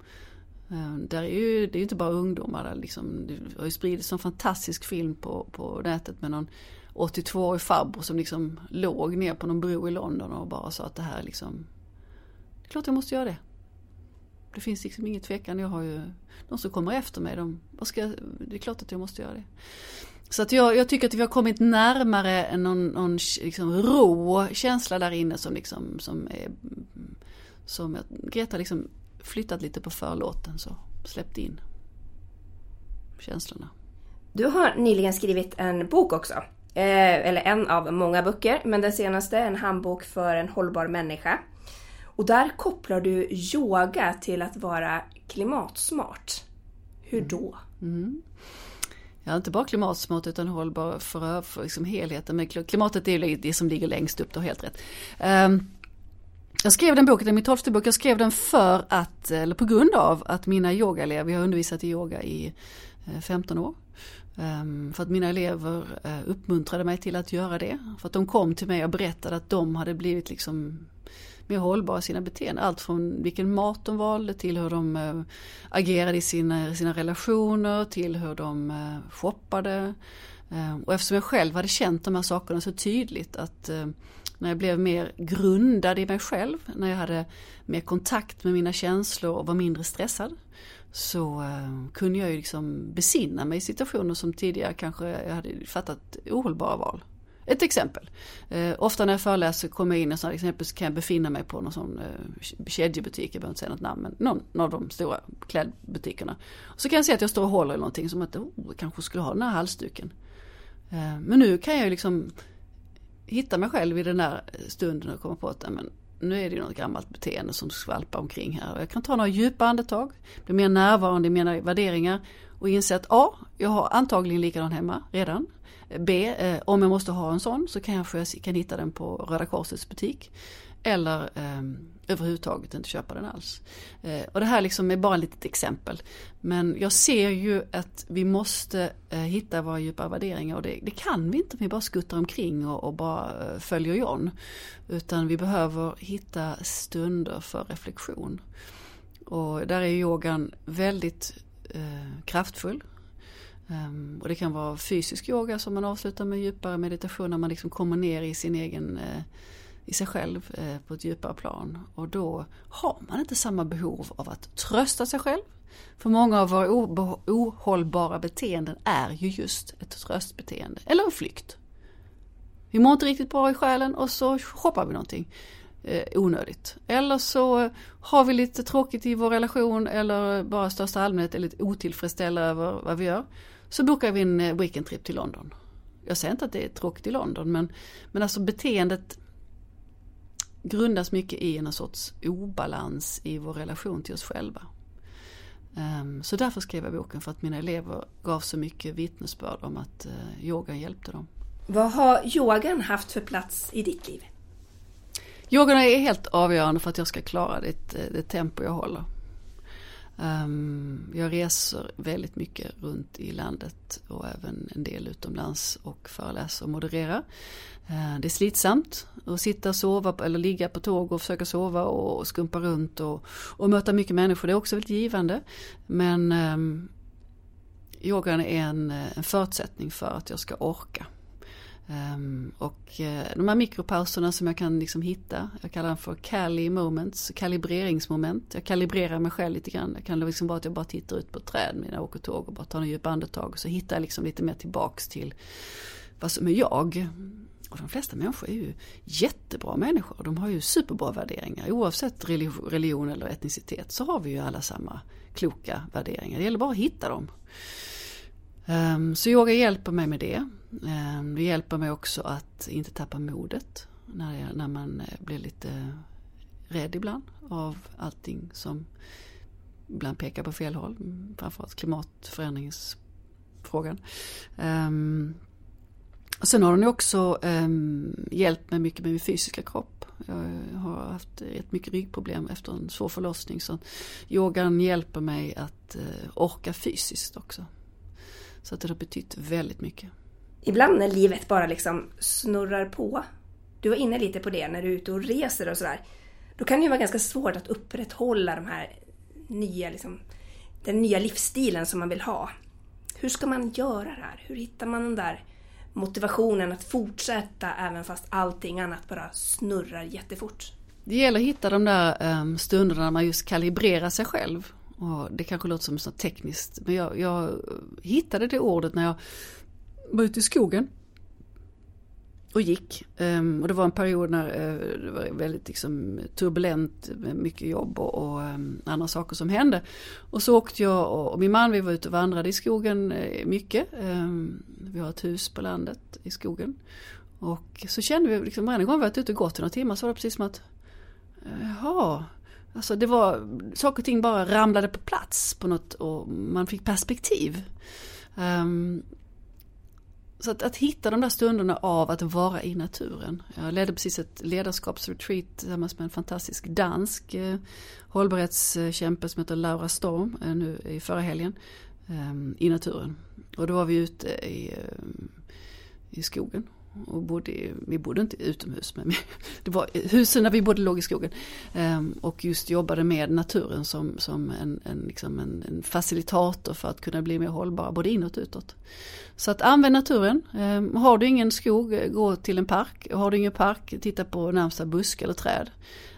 där är ju, det är ju inte bara ungdomar. Där liksom, det har ju spridits en fantastisk film på, på nätet med någon 82-årig farbror som liksom låg ner på någon bro i London och bara sa att det här liksom, det är klart jag måste göra det. Det finns liksom ingen tvekan. Jag har ju, de som kommer efter mig, de, vad ska, det är klart att jag måste göra det. Så att jag, jag tycker att vi har kommit närmare någon, någon liksom rå känsla där inne som liksom, som är, som Greta liksom flyttat lite på förlåten så släppt in känslorna. Du har nyligen skrivit en bok också. Eh, eller en av många böcker, men den senaste, En handbok för en hållbar människa. Och där kopplar du yoga till att vara klimatsmart. Hur då? Mm. Ja, inte bara klimatsmart utan hållbar för, för liksom helheten. Men klimatet är ju det som ligger längst upp, du har helt rätt. Um, jag skrev den boken, det är min tolfte bok, jag skrev den för att, eller på grund av att mina yogaelever, jag har undervisat i yoga i eh, 15 år. Um, för att mina elever eh, uppmuntrade mig till att göra det. För att de kom till mig och berättade att de hade blivit liksom mer hållbara i sina beteenden. Allt från vilken mat de valde till hur de eh, agerade i sina, sina relationer, till hur de eh, shoppade. Eh, och eftersom jag själv hade känt de här sakerna så tydligt att när jag blev mer grundad i mig själv, när jag hade mer kontakt med mina känslor och var mindre stressad. Så kunde jag ju liksom besinna mig i situationer som tidigare kanske jag hade fattat ohållbara val. Ett exempel. Eh, ofta när jag föreläser kommer jag in och så exempel så kan jag befinna mig på någon sån eh, kedjebutik, jag behöver inte säga något namn, men någon, någon av de stora klädbutikerna. Så kan jag se att jag står och håller i någonting som att, oh, jag kanske skulle ha den här halsduken. Eh, men nu kan jag ju liksom hitta mig själv i den där stunden och komma på att men, nu är det något gammalt beteende som skvalpar omkring här. Jag kan ta några djupa andetag, bli mer närvarande i mina värderingar och inse att A. Jag har antagligen likadan hemma redan. B. Eh, om jag måste ha en sån så kanske jag kan hitta den på Röda Korsets butik. Eller eh, överhuvudtaget inte köpa den alls. Eh, och det här liksom är bara ett litet exempel. Men jag ser ju att vi måste eh, hitta våra djupa värderingar och det, det, kan vi inte om vi bara skuttar omkring och, och bara eh, följer John. Utan vi behöver hitta stunder för reflektion. Och där är yogan väldigt eh, kraftfull. Um, och det kan vara fysisk yoga som man avslutar med djupare meditation när man liksom kommer ner i sin egen eh, i sig själv eh, på ett djupare plan. Och då har man inte samma behov av att trösta sig själv. För många av våra ohållbara beteenden är ju just ett tröstbeteende eller en flykt. Vi mår inte riktigt bra i själen och så shoppar vi någonting eh, onödigt. Eller så har vi lite tråkigt i vår relation eller bara största allmänhet är lite otillfredsställda över vad vi gör. Så bokar vi en eh, weekendtrip till London. Jag säger inte att det är tråkigt i London men, men alltså beteendet grundas mycket i en sorts obalans i vår relation till oss själva. Ehm, så därför skrev jag boken, för att mina elever gav så mycket vittnesbörd om att eh, yogan hjälpte dem. Vad har yogan haft för plats i ditt liv? Yogan är helt avgörande för att jag ska klara det, eh, det tempo jag håller. Um, jag reser väldigt mycket runt i landet och även en del utomlands och föreläser och modererar. Uh, det är slitsamt att sitta och sova eller ligga på tåg och försöka sova och skumpa runt och, och möta mycket människor. Det är också väldigt givande. Men ehm, um, yogan är en, eh, en förutsättning för att jag ska orka. Um, och uh, de här mikropauserna som jag kan liksom hitta, jag kallar dem för Cali moments, kalibreringsmoment. Jag kalibrerar mig själv lite grann. Det kan liksom vara att jag bara tittar ut på ett träd när jag åker tåg och bara tar en djup andetag. Och så hittar jag liksom lite mer tillbaks till vad som är jag. Och de flesta människor är ju jättebra människor. De har ju superbra värderingar. Oavsett religion eller etnicitet så har vi ju alla samma kloka värderingar. Det gäller bara att hitta dem. Um, så yoga hjälper mig med det. Ehm, det hjälper mig också att inte tappa modet när, jag, när man eh, blir lite eh, rädd ibland av allting som ibland pekar på fel håll. Mm, framförallt klimatförändringsfrågan. Ehm, sen har den också ehm, hjälpt mig mycket med min fysiska kropp. Jag har haft rätt mycket ryggproblem efter en svår förlossning. Så yogan hjälper mig att eh, orka fysiskt också. Så att det har betytt väldigt mycket. Ibland när livet bara liksom snurrar på. Du var inne lite på det när du är ute och reser och sådär. Då kan det ju vara ganska svårt att upprätthålla de här nya, liksom, den nya livsstilen som man vill ha. Hur ska man göra det här? Hur hittar man den där motivationen att fortsätta även fast allting annat bara snurrar jättefort? Det gäller att hitta de där ehm, stunderna när man just kalibrerar sig själv. Och det kanske låter som något tekniskt men jag, jag hittade det ordet när jag var ute i skogen och gick. Ehm, och det var en period när eh, det var väldigt liksom, turbulent med mycket jobb och, och ehm, andra saker som hände. Och så åkte jag och, och, min man, vi var ute och vandrade i skogen eh, mycket. Ehm, vi har ett hus på landet i skogen. Och så kände vi, liksom, varje gång vi varit ute och gått i några timmar så var det precis som att Jaha, alltså det var, saker och ting bara ramlade på plats på något och man fick perspektiv. Um, så att, att hitta de där stunderna av att vara i naturen. Jag ledde precis ett ledarskapsretreat tillsammans med en fantastisk dansk eh, hållbarhetskämpe som heter Laura Storm eh, nu i förra helgen. Eh, I naturen. Och då var vi ute i, eh, i skogen och bodde, vi bodde inte utomhus men det var husen där vi bodde låg i skogen. Ehm, och just jobbade med naturen som, som en, en, liksom en, en, facilitator för att kunna bli mer hållbara både inåt och utåt. Så att använd naturen. Ehm, har du ingen skog, gå till en park. Har du ingen park, titta på närmsta busk eller träd.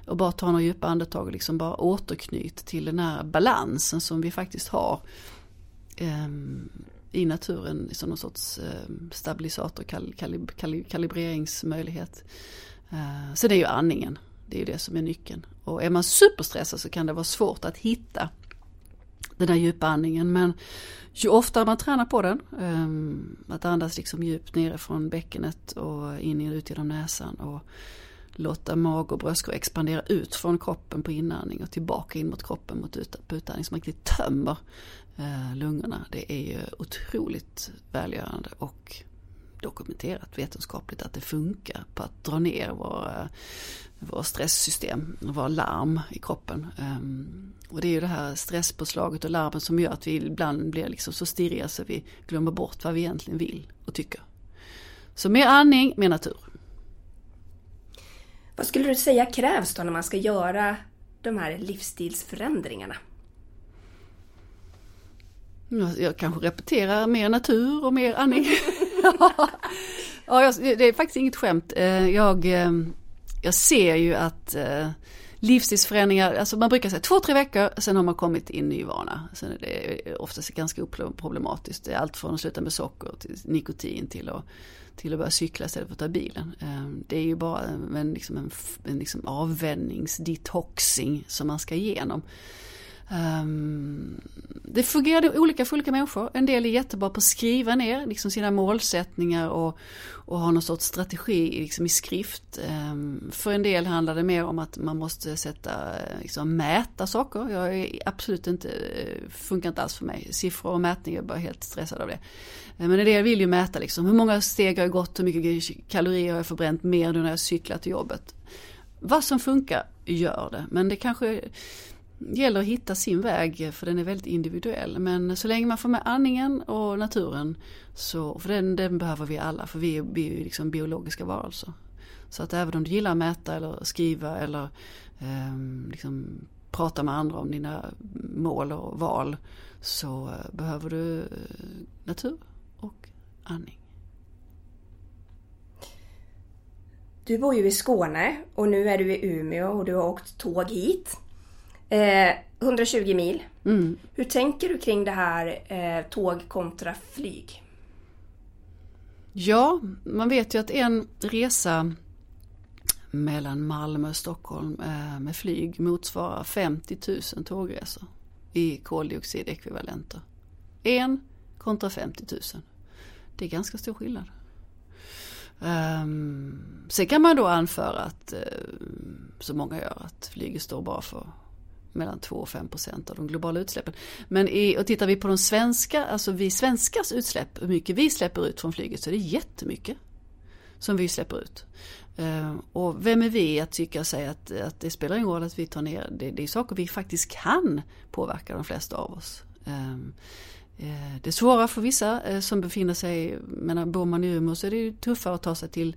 Och bara ta några djupa andetag och liksom bara återknyt till den här balansen som vi faktiskt har. Ehm, i naturen som någon sorts eh, stabilisator, kal, kal, kal, kalibreringsmöjlighet. Eh, så det är ju andningen, det är ju det som är nyckeln. Och är man superstressad så kan det vara svårt att hitta den där djupa andningen. Men ju oftare man tränar på den, eh, att andas liksom djupt nerifrån bäckenet och in och ut genom näsan och låta mag och bröstkorg expandera ut från kroppen på inandning och tillbaka in mot kroppen mot ut, på utandning så man riktigt tömmer Eh, lungorna. Det är ju otroligt välgörande och dokumenterat vetenskapligt att det funkar på att dra ner våra, eh, våra stresssystem, våra larm i kroppen. Ehm, och det är ju det här stresspåslaget och larmen som gör att vi ibland blir liksom så stirriga så vi glömmer bort vad vi egentligen vill och tycker. Så mer andning, mer natur. Vad skulle du säga krävs då när man ska göra de här livsstilsförändringarna? Jag kanske repeterar mer natur och mer andning. ja, det är faktiskt inget skämt. Eh, jag, eh, jag ser ju att eh, livsstilsförändringar, alltså man brukar säga två, tre veckor, sen har man kommit in i vana. Sen är det oftast ganska oproblematiskt. Det är allt från att sluta med socker till nikotin till att, till att börja cykla istället för att ta bilen. Det är ju bara en, liksom en, en liksom avvänjningsdetoxing som man ska igenom. Um, det fungerade olika för olika människor. En del är jättebra på att skriva ner liksom sina målsättningar och, och ha någon sorts strategi liksom i skrift. Um, för en del handlar det mer om att man måste sätta, liksom, mäta saker. Jag är absolut inte, eh, funkar inte alls för mig. Siffror och mätningar, jag är bara helt stressad av det. Ehm, men en del vill ju mäta liksom, hur många steg har jag gått, hur mycket kalorier har jag förbränt mer nu när jag cyklar till jobbet. Vad som funkar, gör det. Men det kanske det gäller att hitta sin väg för den är väldigt individuell. Men så länge man får med andningen och naturen så, för den, den behöver vi alla för vi är, vi är liksom biologiska varelser. Så att även om du gillar att mäta eller skriva eller eh, liksom prata med andra om dina mål och val så eh, behöver du eh, natur och andning. Du bor ju i Skåne och nu är du i Umeå och du har åkt tåg hit. Eh, 120 mil. Mm. Hur tänker du kring det här eh, tåg kontra flyg? Ja, man vet ju att en resa mellan Malmö och Stockholm eh, med flyg motsvarar 50 000 tågresor i koldioxidekvivalenter. En kontra 50 000. Det är ganska stor skillnad. Um, sen kan man då anföra att, uh, som många gör, att flyget står bara för mellan 2 och 5 procent av de globala utsläppen. Men i, och tittar vi på de svenska, alltså vi svenskars utsläpp, hur mycket vi släpper ut från flyget så är det jättemycket som vi släpper ut. Eh, och vem är vi att tycka sig att, att det spelar ingen roll att vi tar ner, det, det är saker vi faktiskt kan påverka de flesta av oss. Ehm, eh, det är svårare för vissa eh, som befinner sig, men bor man i Umeå så är det tuffare att ta sig till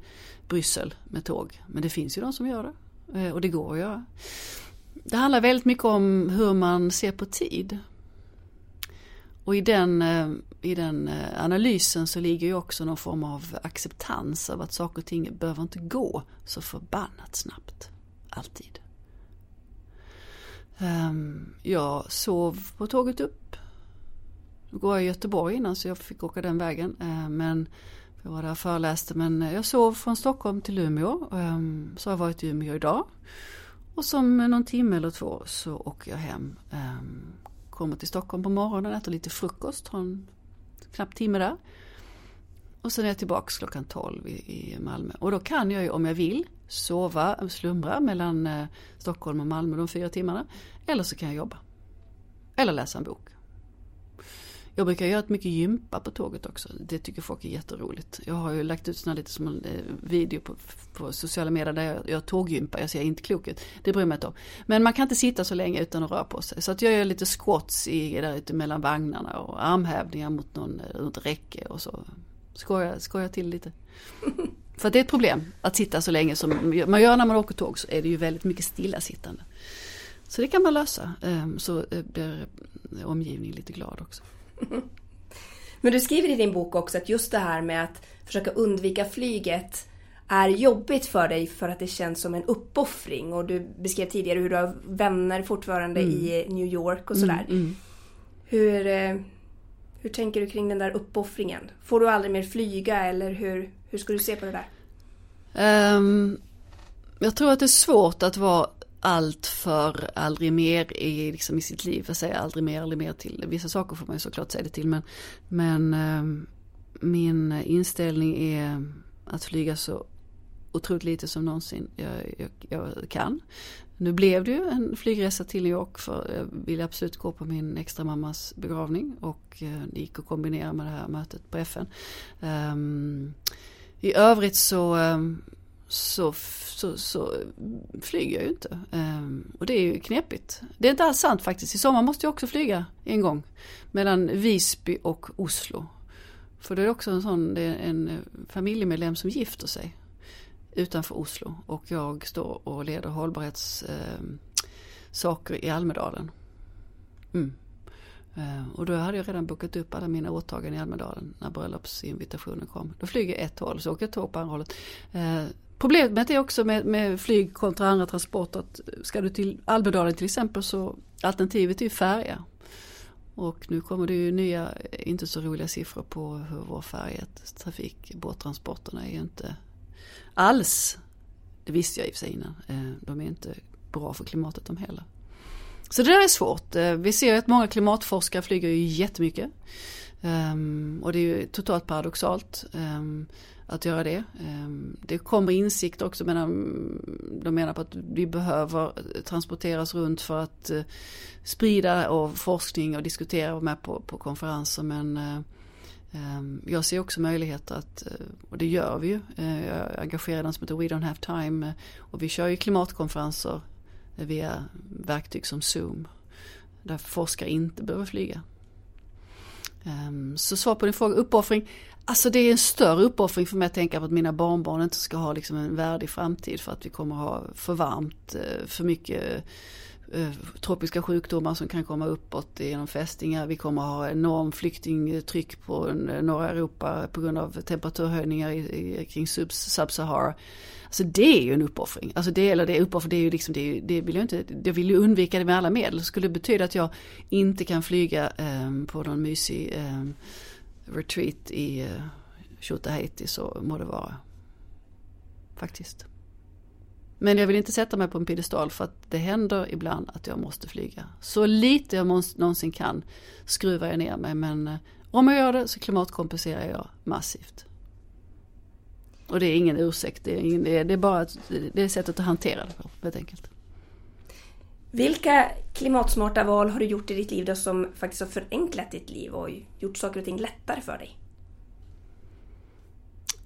Bryssel med tåg. Men det finns ju de som gör det och det går att göra. Det handlar väldigt mycket om hur man ser på tid. Och i den, eh, i den eh, analysen så ligger ju också någon form av acceptans av att saker och ting behöver inte gå så förbannat snabbt. Alltid. Ehm, jag sov på tåget upp nu går jag i Göteborg innan så jag fick åka den vägen. Ehm, men jag var där och föreläste men jag sov från Stockholm till Umeå. Ehm, så har jag varit i Umeå idag. Och som någon timme eller två så åker jag hem. Ehm, kommer till Stockholm på morgonen, äter lite frukost, har en knapp timme där. Och sen är jag tillbaks klockan 12 i, Malmö. Och då kan jag ju om jag vill sova, slumra mellan eh, Stockholm och Malmö de fyra timmarna. Eller så kan jag jobba. Eller läsa en bok. Jag brukar göra ett mycket gympa på tåget också. Det tycker folk är jätteroligt. Jag har ju lagt ut såna lite som en eh, video på, på sociala medier där jag gör tåggympa. Jag ser inte klok ut. Det bryr mig inte om. Men man kan inte sitta så länge utan att röra på sig. Så att jag gör lite squats i, där ute mellan vagnarna och armhävningar mot någon, eh, räcke och så. Skojar, skojar till lite. För det är ett problem att sitta så länge som man gör när man åker tåg så är det ju väldigt mycket stillasittande. Så det kan man lösa. Ehm, så eh, blir omgivningen lite glad också. Men du skriver i din bok också att just det här med att försöka undvika flyget är jobbigt för dig för att det känns som en uppoffring. Och du beskrev tidigare hur du har vänner fortfarande mm. i New York och sådär. Mm, mm. Hur, eh, hur tänker du kring den där uppoffringen? Får du aldrig mer flyga eller hur, hur ska du se på det där? Um, jag tror att det är svårt att vara allt för aldrig mer i, liksom i sitt liv. Jag säger aldrig mer, aldrig mer till. Vissa saker får man ju såklart säga det till men, men eh, min inställning är att flyga så otroligt lite som någonsin jag, jag, jag, kan. Nu blev det ju en flygresa till New York för jag ville absolut gå på min extra mammas begravning och eh, det gick att kombinera med det här mötet på FN. Um, ehm, I övrigt så um, så, så, så flyger jag ju inte. Ehm, och det är ju knepigt. Det är inte alls sant faktiskt. I sommar måste jag också flyga en gång. Mellan Visby och Oslo. För det är också en sån, det är en eh, familjemedlem som gifter sig. Utanför Oslo. Och jag står och leder hållbarhetssaker ehm, eh, i Almedalen. Mm. Ehm, och då hade jag redan bokat upp alla mina åtaganden i Almedalen när bröllopsinvitationen kom. Då flyger jag ett håll så åker jag tåg på andra hållet. Problemet är också med, med flyg kontra andra transporter att ska du till Almedalen till exempel så alternativet är ju färja. Och nu kommer det ju nya, inte så roliga siffror på hur vår färjetrafik, båttransporterna är ju inte alls, det visste jag i och för sig innan, eh, de är inte bra för klimatet de heller. Så det där är svårt. Eh, vi ser att många klimatforskare flyger ju jättemycket. Um, och det är ju totalt paradoxalt. Um, att göra det. Um, det kommer insikt också, men de menar på att vi behöver eh, transporteras runt för att uh, sprida och forskning och diskutera och med på, på konferenser. Men uh, jag ser också möjligheter att, och det gör vi ju, jag är engagerad i något som heter We Don't Have Time och vi kör ju klimatkonferenser via verktyg som Zoom. Där forskare inte behöver flyga. Ehm, så svar på din fråga, uppoffring. Alltså det är en större uppoffring för mig att tänka på att mina barnbarn inte ska ha liksom en värdig framtid för att vi kommer ha för varmt, eh, för mycket eh, tropiska sjukdomar som kan komma uppåt genom fästingar. Vi kommer ha enorm flyktingtryck på norra Europa på grund av temperaturhöjningar kring Sub-Sahara. Alltså det är ju en uppoffring. Alltså det, eller det är uppoffring, det är ju liksom, det, det vill jag inte, jag vill ju undvika det med alla medel. Skulle det betyda att jag inte kan flyga eh, på någon mysig eh, retreat i, eh, Tjotahejti så må det vara. Faktiskt. Men jag vill inte sätta mig på en piedestal för att det händer ibland att jag måste flyga. Så lite jag någonsin kan skruvar jag ner mig men eh, om jag gör det så klimatkompenserar jag massivt. Och det är ingen ursäkt, det är, ingen, det är bara det är sättet att hantera det på helt enkelt. Vilka klimatsmarta val har du gjort i ditt liv då som faktiskt har förenklat ditt liv och gjort saker och ting lättare för dig?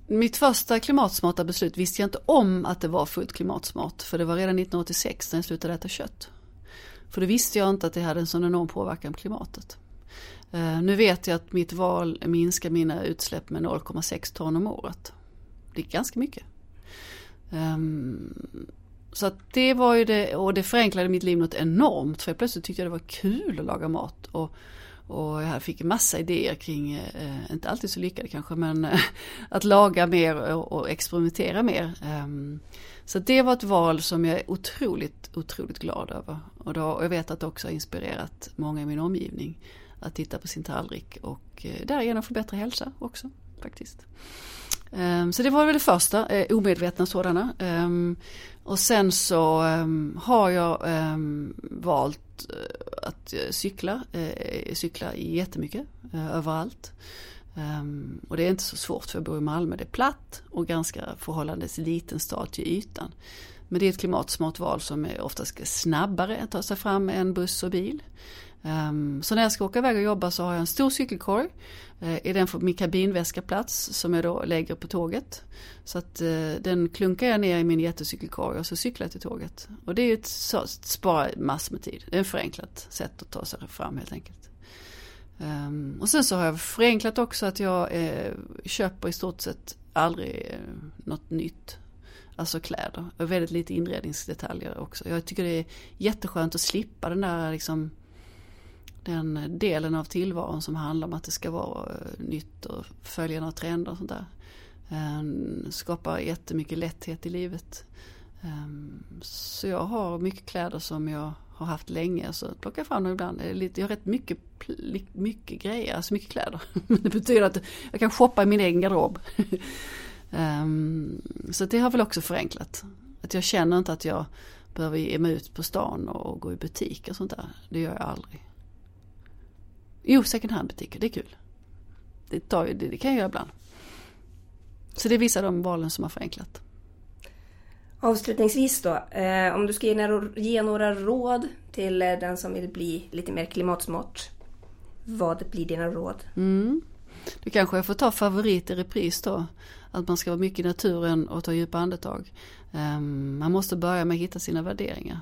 Mitt första klimatsmarta beslut visste jag inte om att det var fullt klimatsmart. För det var redan 1986 när jag slutade äta kött. För då visste jag inte att det hade en sån enorm påverkan på klimatet. Uh, nu vet jag att mitt val minskar mina utsläpp med 0,6 ton om året. Det är ganska mycket. Um, så att det var ju det, och det förenklade mitt liv något enormt. För plötsligt tyckte jag det var kul att laga mat. Och, och jag fick massa idéer kring, eh, inte alltid så lyckade kanske, men eh, att laga mer och, och experimentera mer. Um, så det var ett val som jag är otroligt, otroligt glad över. Och, då, och jag vet att det också har inspirerat många i min omgivning att titta på sin tallrik och eh, därigenom få bättre hälsa också faktiskt. Um, så det var väl det första, eh, omedvetna sådana. Um, och sen så um, har jag valt uh, att eh, cykla, uh, cykla jättemycket uh, överallt. Um, och det är inte så svårt för jag bor i Malmö, det är platt och ganska förhållandevis liten stad till ytan. Men det är ett klimatsmart val som är oftast snabbare att ta sig fram än buss och bil. Um, så när jag ska åka iväg och jobba så har jag en stor cykelkorg. Uh, I den får min kabinväska plats som jag då lägger på tåget. Så att uh, den klunkar jag ner i min jättecykelkorg och så cyklar jag till tåget. Och det är ju ett, så, spara massor med tid. Det är ett förenklat sätt att ta sig fram helt enkelt. Um, och sen så har jag förenklat också att jag uh, köper i stort sett aldrig uh, något nytt. Alltså kläder. Och väldigt lite inredningsdetaljer också. Jag tycker det är jätteskönt att slippa den där liksom den delen av tillvaron som handlar om att det ska vara eh, nytt och följa några trender och sånt där. Ehm, skapar jättemycket lätthet i livet. Ehm, så jag har mycket kläder som jag har haft länge så plockar jag fram dem ibland. Jag har rätt mycket, mycket grejer, alltså mycket kläder. det betyder att jag kan shoppa i min egen garderob. Ehm, så det har väl också förenklat. Att jag känner inte att jag behöver ge mig ut på stan och gå i butik och sånt där. Det gör jag aldrig. Jo, second hand-butiker, det är kul. Det, tar, det, det kan jag göra ibland. Så det är vissa av de valen som har förenklat. Avslutningsvis då, eh, om du ska ge några, råd till eh, den som vill bli lite mer klimatsmart. Vad blir dina råd? Mm. Du kanske får ta favorit i repris då. Att man ska vara mycket i naturen och ta djupa andetag. Um, man måste börja med att hitta sina värderingar.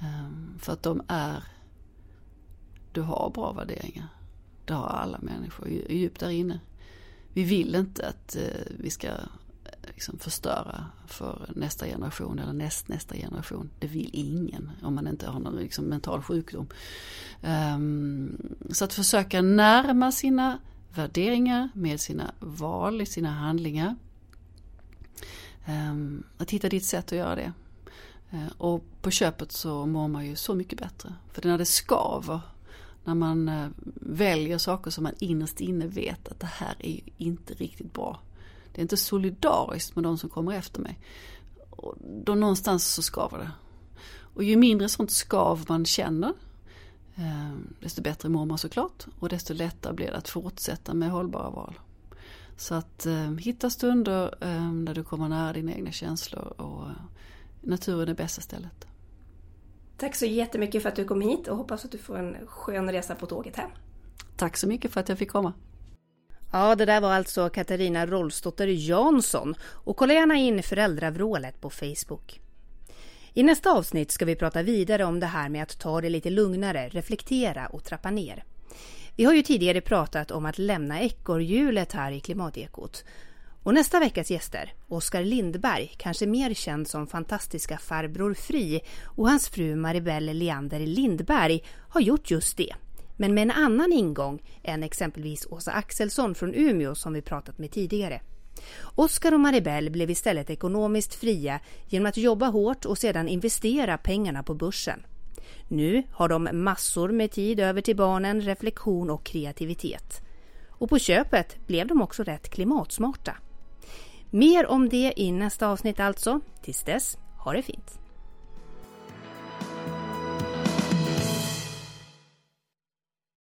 Um, för att de är du har bra värderingar. Det har alla människor djupt där inne. Vi vill inte att eh, vi ska eh, liksom förstöra för nästa generation eller näst, nästa generation. Det vill ingen om man inte har någon liksom, mental sjukdom. Um, så att försöka närma sina värderingar med sina val i sina handlingar. Um, att hitta ditt sätt att göra det. Uh, och på köpet så mår man ju så mycket bättre. För när det skaver när man eh, väljer saker som man innerst inne vet att det här är inte riktigt bra. Det är inte solidariskt med de som kommer efter mig. Och då någonstans så skaver det. Och ju mindre sånt skav man känner eh, desto bättre mår man såklart och desto lättare blir det att fortsätta med hållbara val. Så att eh, hitta stunder där du kommer nära dina egna känslor och naturen är bästa stället. Tack så jättemycket för att du kom hit och hoppas att du får en skön resa på tåget hem. Tack så mycket för att jag fick komma. Ja, det där var alltså Katarina Rolfsdotter Jansson och kolla gärna in föräldravrålet på Facebook. I nästa avsnitt ska vi prata vidare om det här med att ta det lite lugnare, reflektera och trappa ner. Vi har ju tidigare pratat om att lämna ekorrhjulet här i Klimatekot och nästa veckas gäster, Oskar Lindberg, kanske mer känd som fantastiska farbror Fri och hans fru Maribel Leander Lindberg har gjort just det. Men med en annan ingång än exempelvis Åsa Axelsson från Umeå som vi pratat med tidigare. Oskar och Maribel blev istället ekonomiskt fria genom att jobba hårt och sedan investera pengarna på börsen. Nu har de massor med tid över till barnen, reflektion och kreativitet. Och på köpet blev de också rätt klimatsmarta. Mer om det i nästa avsnitt alltså. Tills dess, ha det fint!